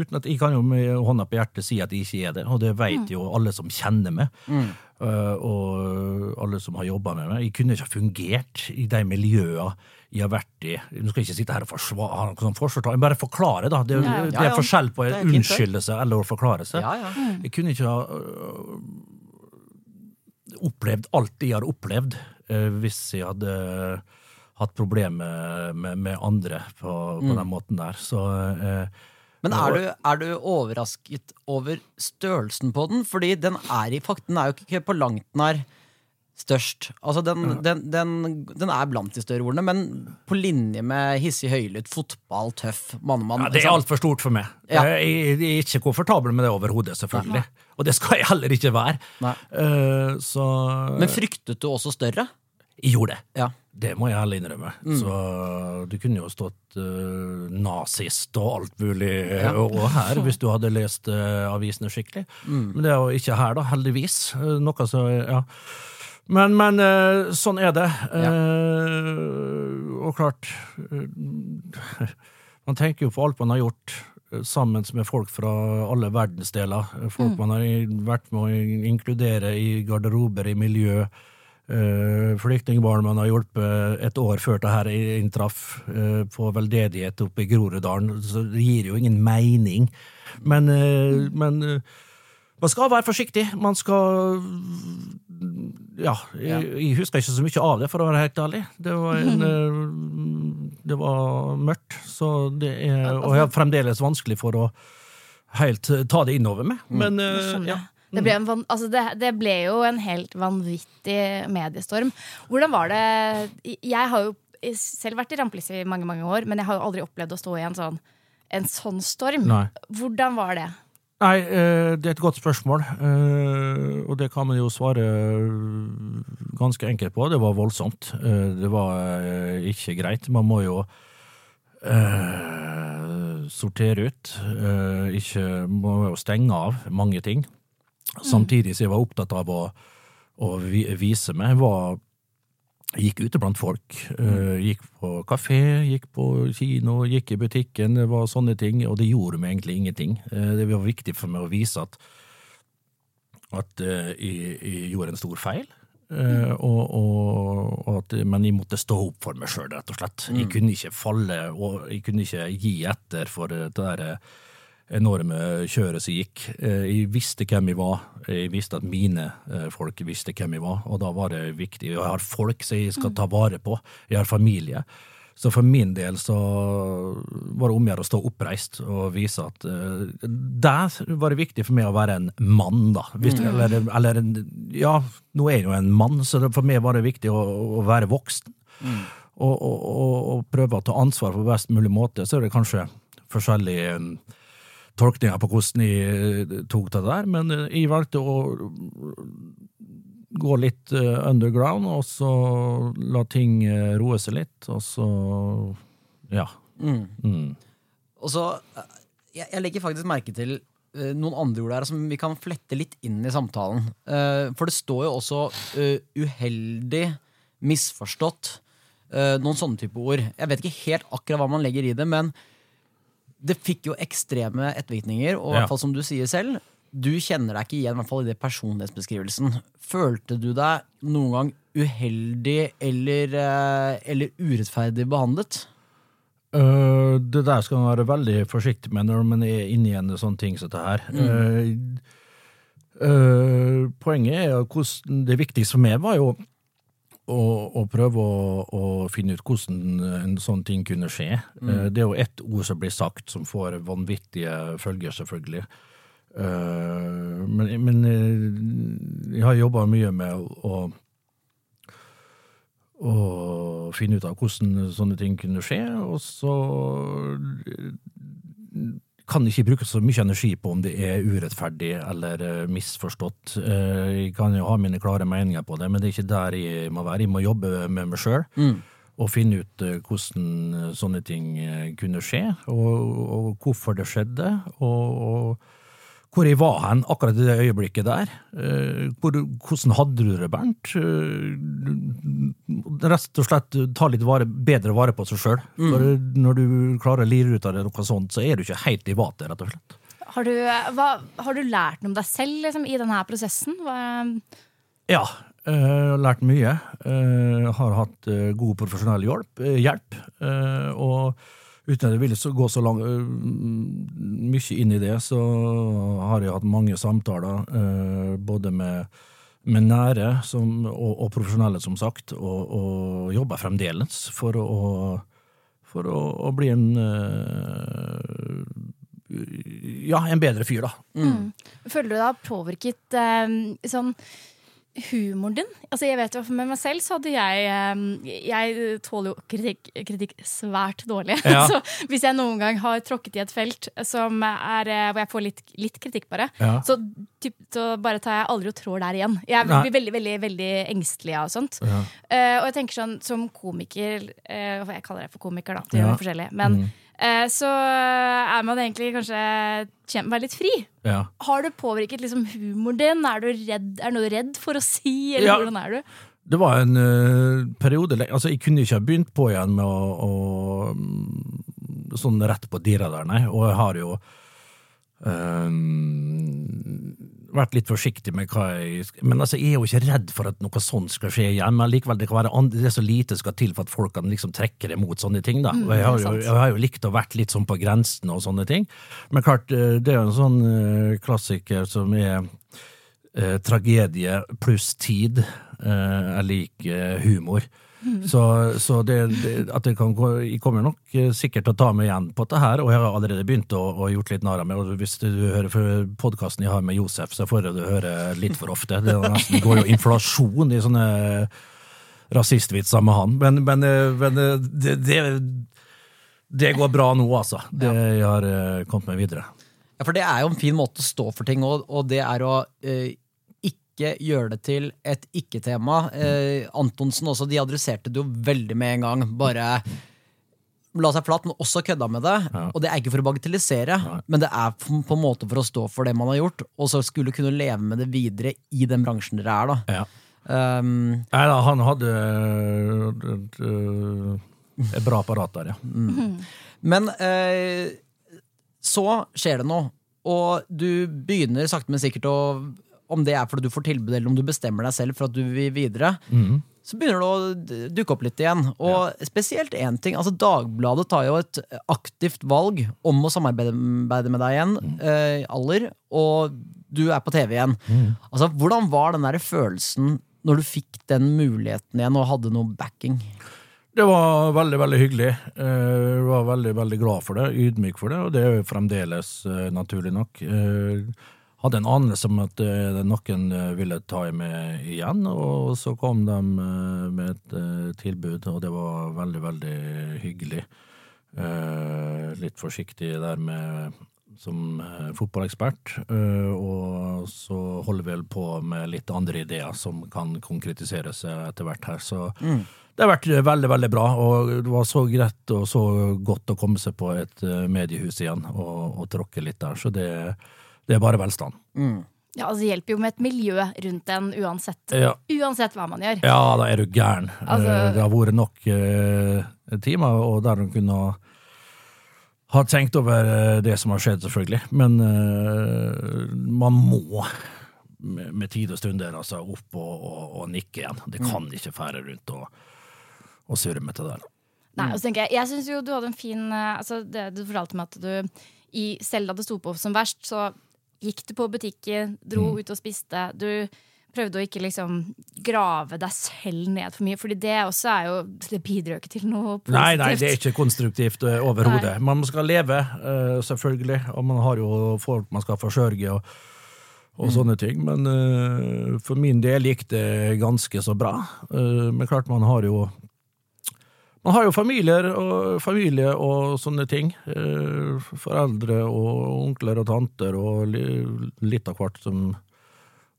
uten at Jeg kan jo med hånda på hjertet si at jeg ikke er det, og det vet jo alle som kjenner meg. Eh, og alle som har jobba med meg. Jeg kunne ikke ha fungert i de miljøene jeg har vært i. Nå skal jeg ikke sitte her og forsvare, ha noe sånn forsvarstal, men bare forklare, da. Det, Ja, ja. det er forskjell på å unnskylde unnskyldelse eller å forklare seg. Ja, ja. Jeg kunne ikke ha øh, opplevd alt jeg har opplevd, øh, hvis jeg hadde hatt problemer med, med andre på, på den måten der. Så øh, Men er du, er du overrasket over størrelsen på den? Fordi den er i fakt, den er jo ikke på langt nær størst. Altså den, den, den, den er blant de større ordene, men på linje med hissig høylytt, fotball, tøff, mannemann. ja, det er altfor stort for meg. Ja. Eh, Jeg, jeg er ikke komfortabel med det overhodet, selvfølgelig. Og det skal jeg heller ikke være. Nei. Eh, så Men fryktet du også større? jeg gjorde det. Ja. Det må jeg heller innrømme. Mm. Så du kunne jo stått uh, nazist og alt mulig ja. og, og her, hvis du hadde lest uh, avisene skikkelig. Mm. Men det er jo ikke her, da, heldigvis. Eh, noe så, ja. Men, men eh, sånn er det. Ja. og klart eh, Man tenker jo på alt man har gjort eh, sammen med folk fra alle verdensdeler. Folk Folk man har vært med å inkludere i garderober, i miljø. Uh, Flyktningbarn man har hjulpet et år før det her inntraff eh, på veldedighet oppe i Groruddalen. Så det gir jo ingen mening. Men, eh, men eh, man skal være forsiktig. Man skal Ja, jeg, jeg husker ikke så mye av det, for å være helt ærlig. Det var, en, eh, det var mørkt, så det er Og jeg har fremdeles vanskelig for å helt eh, ta det innover meg. Men eh, ja. Det ble, en van, altså det, det ble jo en helt vanvittig mediestorm. Hvordan var det Jeg har jo selv vært i rampelyset i mange mange år, men jeg har jo aldri opplevd å stå i en sånn, en sånn storm. Nei. Hvordan var det? Nei, eh, det er et godt spørsmål, eh, og det kan man jo svare ganske enkelt på. Det var voldsomt. Eh, Det var eh, ikke greit. Man må jo eh, sortere ut. Ikke Man Må jo stenge av mange ting. Samtidig som jeg var opptatt av å, å vise meg. Var Gikk ute blant folk. eh, gikk på kafé, gikk på kino, gikk i butikken. Det var sånne ting, og det gjorde meg egentlig ingenting. Eh, det var viktig for meg å vise at, at eh, jeg, jeg gjorde en stor feil. Mm. og, og, og at, men jeg måtte stå opp for meg sjøl, rett og slett. Jeg kunne ikke falle, og jeg kunne ikke gi etter for det der enorme kjøret som gikk. Eh, Jeg visste hvem jeg var, jeg visste at mine eh, folk visste hvem jeg var, og da var det viktig. Jeg har folk som jeg skal ta vare på, jeg har familie. Så for min del så var det om å gjøre å stå oppreist og vise at uh, der var det viktig for meg å være en mann, da. Hvis, eller, eller ja, nå er jeg jo en mann, så for meg var det viktig å, å være voksen. Og, og, og, og prøve å ta ansvar på best mulig måte. Så er det kanskje forskjellige tolkninger på hvordan jeg eh, tok det der, men eh, jeg valgte å gå litt eh, underground, og så la ting roe seg litt, og så ja. Mm. Og så, jeg, jeg legger faktisk merke til noen andre ord der som vi kan flette litt inn i samtalen. For det står jo også uheldig, misforstått, noen sånne type ord. Jeg vet ikke helt akkurat hva man legger i det, men det fikk jo ekstreme ettervirkninger, og i Ja. hvert fall som du sier selv, du kjenner deg ikke igjen i hvert fall i det personlighetsbeskrivelsen. Følte du deg noen gang uheldig eller, eh, eller urettferdig behandlet? Uh, det der skal man være veldig forsiktig med når man er inne i en sånn ting som dette her. Mm. Uh, uh, poenget er at hvordan Det viktigste for meg var jo å, og prøve å, å finne ut hvordan en sånn ting kunne skje. Mm. det er jo ett ord som blir sagt som får vanvittige følger, selvfølgelig. Eh, men, men eh, jeg har jobba mye med å, å finne ut av hvordan sånne ting kunne skje, og så eh, kan ikke bruke så mye energi på om det er urettferdig eller eh, misforstått. Eh, Jeg kan jo ha mine klare meninger på det, men det er ikke der jeg må være. Jeg må jobbe med meg sjøl og finne ut eh, hvordan sånne ting kunne skje, og, og hvorfor det skjedde, og, og hvor jeg var hen akkurat i det øyeblikket der. Eh, Hvor, hvordan hadde du det, Bernt? Eh, Rett og slett ta litt vare, bedre vare på seg sjøl. Mm. når du klarer å lire ut av det noe sånt, så er du ikke helt i vater, rett og slett. Har du, hva, har du lært noe om deg selv liksom, i denne prosessen? Hva, Ja, eh, jeg har lært mye. Eh, Jeg har hatt eh, god profesjonell hjelp, eh, hjelp eh, og uten at jeg vil gå så lang, eh, mye inn i det, så har jeg hatt mange samtaler, eh, både med, med nære som, og, og profesjonelle, som sagt, og, og jobber fremdeles for å, for å, å bli en eh, ja, en bedre fyr, da. føler du deg påvirket eh, sånn humoren din? Altså jeg vet jo, Med meg selv så hadde jeg eh, Jeg tåler jo kritikk, kritikk svært dårlig. Ja. så hvis jeg noen gang har tråkket i et felt som er, eh, hvor jeg får litt, litt kritikk, bare, Ja. så, typ, så bare tar jeg aldri og trår der igjen. Jeg Nei. blir veldig veldig, veldig engstelig av sånt. Ja. Uh, og jeg tenker sånn, som komiker uh, Jeg kaller det for komiker, da. Det gjør Ja. forskjellig. Men eh, så er man egentlig kanskje kjent med å være litt fri. Ja. Har det påvirket liksom humoren din? Er du redd, er noe redd for å si, eller Ja. hvordan er du? Det var en uh, periode Altså, jeg kunne ikke ha begynt på igjen med å, å Sånn rett på dirra der, nei. Og jeg har jo eh, vært litt forsiktig med hva jeg Men altså, jeg er jo ikke redd for at noe sånt skal skje igjen. Men likevel, det kan være andre, det er så lite skal til for at folk kan liksom trekke det mot sånne ting. da. Og jeg har, jo, jeg har jo likt å vært litt sånn på grensen og sånne ting. Men klart, eh, det er jo en sånn eh, klassiker som er eh, tragedie pluss tid eh, er lik humor. Så, så det, det, at det kan gå Jeg kommer nok eh, sikkert til å ta meg igjen på dette her, og jeg har allerede begynt å, å gjort litt narr av meg. Og hvis du hører podkasten jeg har med Josef, så får du høre litt for ofte. Det er nesten, går jo inflasjon i sånne rasistvitser med han. Men, men, men det, det, det går bra nå, altså. Det jeg har kommet meg videre. Ja, for det er jo en fin måte å stå for ting, og, og det er å eh, ikke gjøre det til et ikke-tema. Eh, Antonsen også, de adresserte det jo veldig med en gang. Bare la seg flat, men også kødda med det. Og det er ikke for å bagatellisere, men det er på, en måte for å stå for det man har gjort, og så skulle kunne leve med det videre i den bransjen dere er, da. Ja. Um, Nei da, han hadde et, et, et bra apparat der, ja. Men eh, så skjer det noe, og du begynner sakte, men sikkert å Om det er fordi du får tilbud, eller om du bestemmer deg selv for at du vil videre, så begynner det å dukke opp litt igjen. Og spesielt én ting. altså Dagbladet tar jo et aktivt valg om å samarbeide med deg igjen, eh, Aller, og du er på TV igjen. Altså, Hvordan var den der følelsen når du fikk den muligheten igjen og hadde noe backing? Det var veldig, veldig hyggelig. Eh, Jeg var veldig, veldig glad for det, ydmyk for det, og det er jo fremdeles eh, naturlig nok. Hadde en anelse om at eh, noen eh, ville ta med igjen, og så kom de eh, med et tilbud, og det var veldig, veldig hyggelig. Litt forsiktig der med som fotballekspert, og så holder vi vel på med litt andre ideer som kan konkretisere seg etter hvert her. Så det har vært veldig, veldig bra, og det var så greit og så godt å komme seg på et eh, mediehus igjen og, og tråkke litt der. Så det, det er bare velstand. Ja, altså Det hjelper jo med et miljø rundt en uansett, Ja. uansett hva man gjør. Ja, da er du gæren. Altså- Eh, det har vært nok eh, timer, og der hun kunne ha- tenkt over eh, det som har skjedd, selvfølgelig. Men eh, man må med, med tid og stunder altså, opp og, og, og nikke igjen. Det kan ikke fære rundt og, og surre med det der. Nei, og så tenker Jeg jeg syns jo du hadde en fin eh, altså det, Du fortalte meg at du i, selv da det sto på som verst, så gikk du på butikken, dro ut og spiste. Du prøvde å ikke liksom grave deg selv ned for mye, Fordi det også er jo Det bidrar jo ikke til noe positivt. Nei, nei, det er ikke konstruktivt uh, overhodet. Man skal leve, uh, selvfølgelig, og man har jo folk man skal forsørge. og, og sånne ting, Men uh, for min del gikk det ganske så bra. men klart, man har jo man har jo familier og familie og sånne ting. foreldre og onkler og tanter og litt av hvert som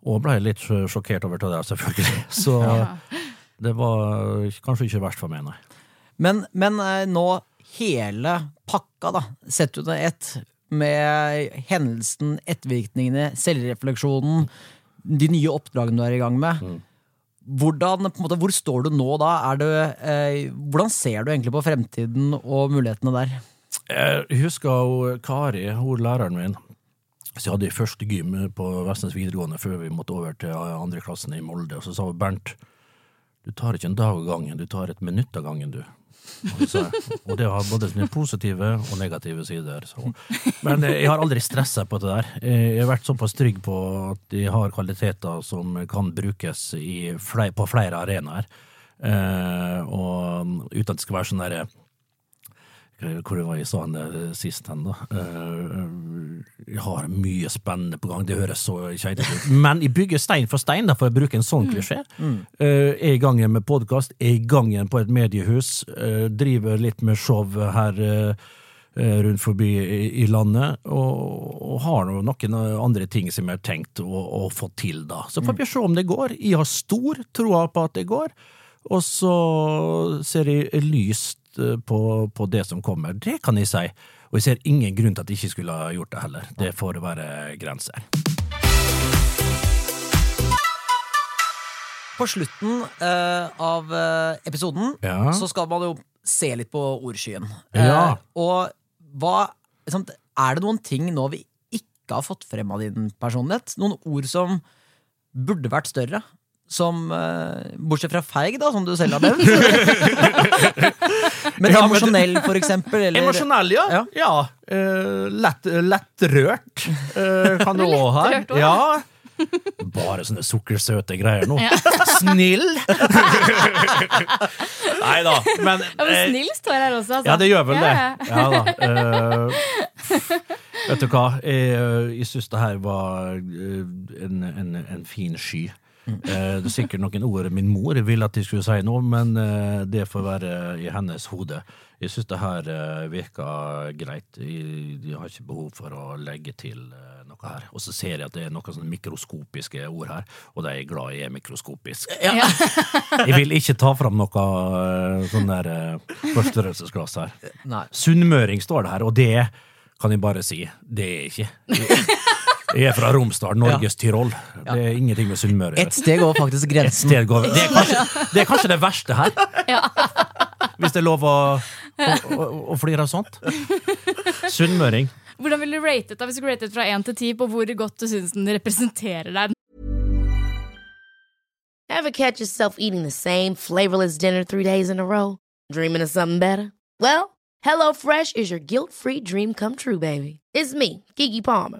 og ble litt sjokkert over det, selvfølgelig. Så det var kanskje ikke verst for meg, nei. Men, men eh, nå hele pakka, da, sett under ett, med hendelsen, ettervirkningene, selvrefleksjonen, de nye oppdragene du er i gang med. Mm. Hvordan, måte, hvor står du nå da? Du, eh, hvordan ser du egentlig på fremtiden og mulighetene der? Jeg husker Kari, hun læreren min, så jeg hadde første gym på Vestnes videregående før vi måtte over til andre klassen i Molde. Og så sa Bernt du tar ikke en dag av gangen, du tar et minutt av gangen, du. Og, så, og det har både positive og negative sider. Så. Men jeg har aldri stressa på det der. Jeg har vært såpass trygg på at de har kvaliteter som kan brukes flere, på flere arenaer. Eh, og uten at det skal være sånn derre hvor var jeg sa han sist hen, da? Uh, jeg har mye spennende på gang, det høres så kjedelig ut. Men jeg bygger stein for stein, da, for å bruke en sånn mm. klisjé. Mm. Er i gang igjen med podkast, er i gang igjen på et mediehus, driver litt med show her rundt forbi i, i landet, og, og, har noen andre ting som jeg har tenkt å, å få til, da. Så får vi se om det går. Jeg har stor troa på at det går. Og så ser jeg lyst Eh, på, på, det som kommer. Det kan jeg si. Og jeg ser ingen grunn til at jeg ikke skulle ha gjort det heller. Det får være grenser. På slutten uh, av uh, episoden ja. så skal man jo se litt på ordskyen. Ja. og hva sant, Er det noen ting nå vi ikke har fått frem av din personlighet? Noen ord som burde vært større? som uh, Bortsett fra feig, da, som du selv har nevnt. men ja, emosjonell, for eksempel. Eller, emosjonell, ja. ja. ja. Uh, lett, lettrørt uh, kan du òg ha. Ja. Bare sånne sukkersøte greier nå. Ja. Snill! Nei da, men ja, men Snill står her også, altså. Ja, det gjør vel det. Ja da. vet du hva, jeg, jeg syns det her var en, en, en fin sky. Eh, det er sikkert noen ord min mor ville at de skulle si noe, men eh, det får være i hennes hode. Jeg syns det her eh, virker greit. Jeg, jeg, har ikke behov for å legge til noe her. Og så ser jeg at det er noen sånne mikroskopiske ord her, og de er glad jeg er mikroskopisk. Ja. jeg vil ikke ta fram noe sånn der forstørrelsesglass her. Sunnmøring står det her, og det kan jeg bare si. Det er ikke. Jeg er fra Romsdal, Norges ja. Tyrol. Det er ingenting med Sunnmøre Et sted over faktisk grensen. Over. det, er kanskje, det, er kanskje, det verste her. Ja. Hvis det er lov å, å, å, å flire av sånt. Sunnmøring. Hvordan vil du rate det hvis du ratet fra 1 til 10 på hvor godt du syns den representerer deg? Ever catch yourself eating the same flavorless dinner three days in a row? Dreaming of something better? Well, HelloFresh is your guilt-free dream come true, baby. It's me, Kiki Palmer.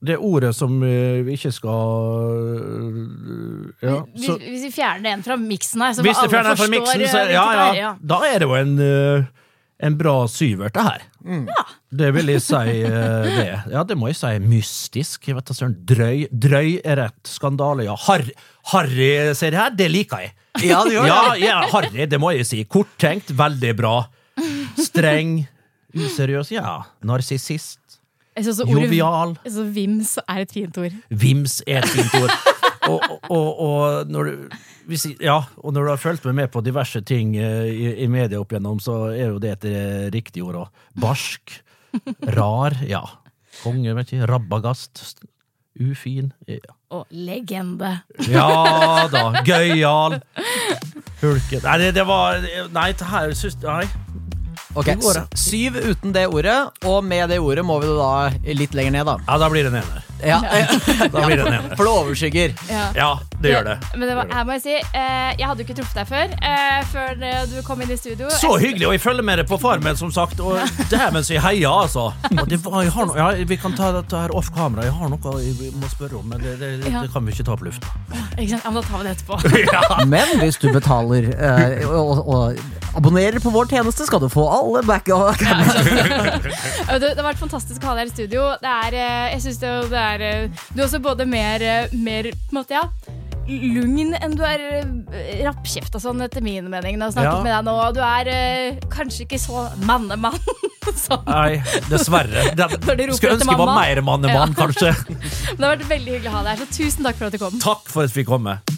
det ordet som eh, vi ikke skal eh, ja, så, Hvis vi fjerner en fra miksen her, så hvis alle fjerner forstår miksen, så, ja, ja, ja, Da er det jo en, eh, en bra syvert, det her. Mm. Ja. Det vil jeg si. det. Ja, det må jeg si. Mystisk. Jeg vet ikke, drøy, drøy er rett. Skandale, ja. Harry, Harry ser her, det liker jeg. Ja, det gjør jeg. Ja, ja, Harry, det må jeg si. Korttenkt, veldig bra. Streng, useriøs, ja. Narsissist. Jovial. Så Vims er et fint ord. Vims er et fint ord. og, og, og, når du, hvis, ja, og når du har fulgt med på diverse ting eh, i, i media opp igjennom, så er jo det et eh, riktig ord òg. Barsk. Rar. Ja. Konge, vet ikke. Rabagast. ufin. Ja, Og legende. ja da, gøyal. Hulken Nei, det, det var Nei, det her syns Nei. Ok, Syv uten det ordet, og med det ordet må vi da litt lenger ned, da. Ja, da blir det en ener. Ja, Da blir det en ener. For det overskygger. Ja. Ja, det gjør det. Men det var, her må jeg si, eh, jeg hadde jo ikke truffet deg før, eh, før eh, du kom inn i studio. Så hyggelig, og jeg følger med deg på Farmen, som sagt. Og dæven så jeg heier, altså. Og det var, jeg har noe, ja, vi kan ta dette her off kamera. Jeg har noe jeg må spørre om, men det, det, det, det kan vi ikke ta på lufta. Ikke sant? Ja, men da tar vi det etterpå. Men hvis du betaler eh, og, og abonnerer på vår tjeneste, skal du få alle back og Ja, Det, det har vært fantastisk å ha deg her i studio. Det er, eh, jeg synes det, det er eh, Du er også både mer, eh, mer på en måte, ja, lugn enn du er eh, rappkjeft og sånn, etter min mening. Når jeg har snakket Ja. med deg nå. Du er eh, kanskje ikke så mannemann sånn. Nei, dessverre. Når de roper skulle etter ønske jeg var mamma. mer mannemann, Ja. kanskje. Men det har vært veldig hyggelig å ha deg her, så tusen takk for at du kom. Takk for at vi kom med.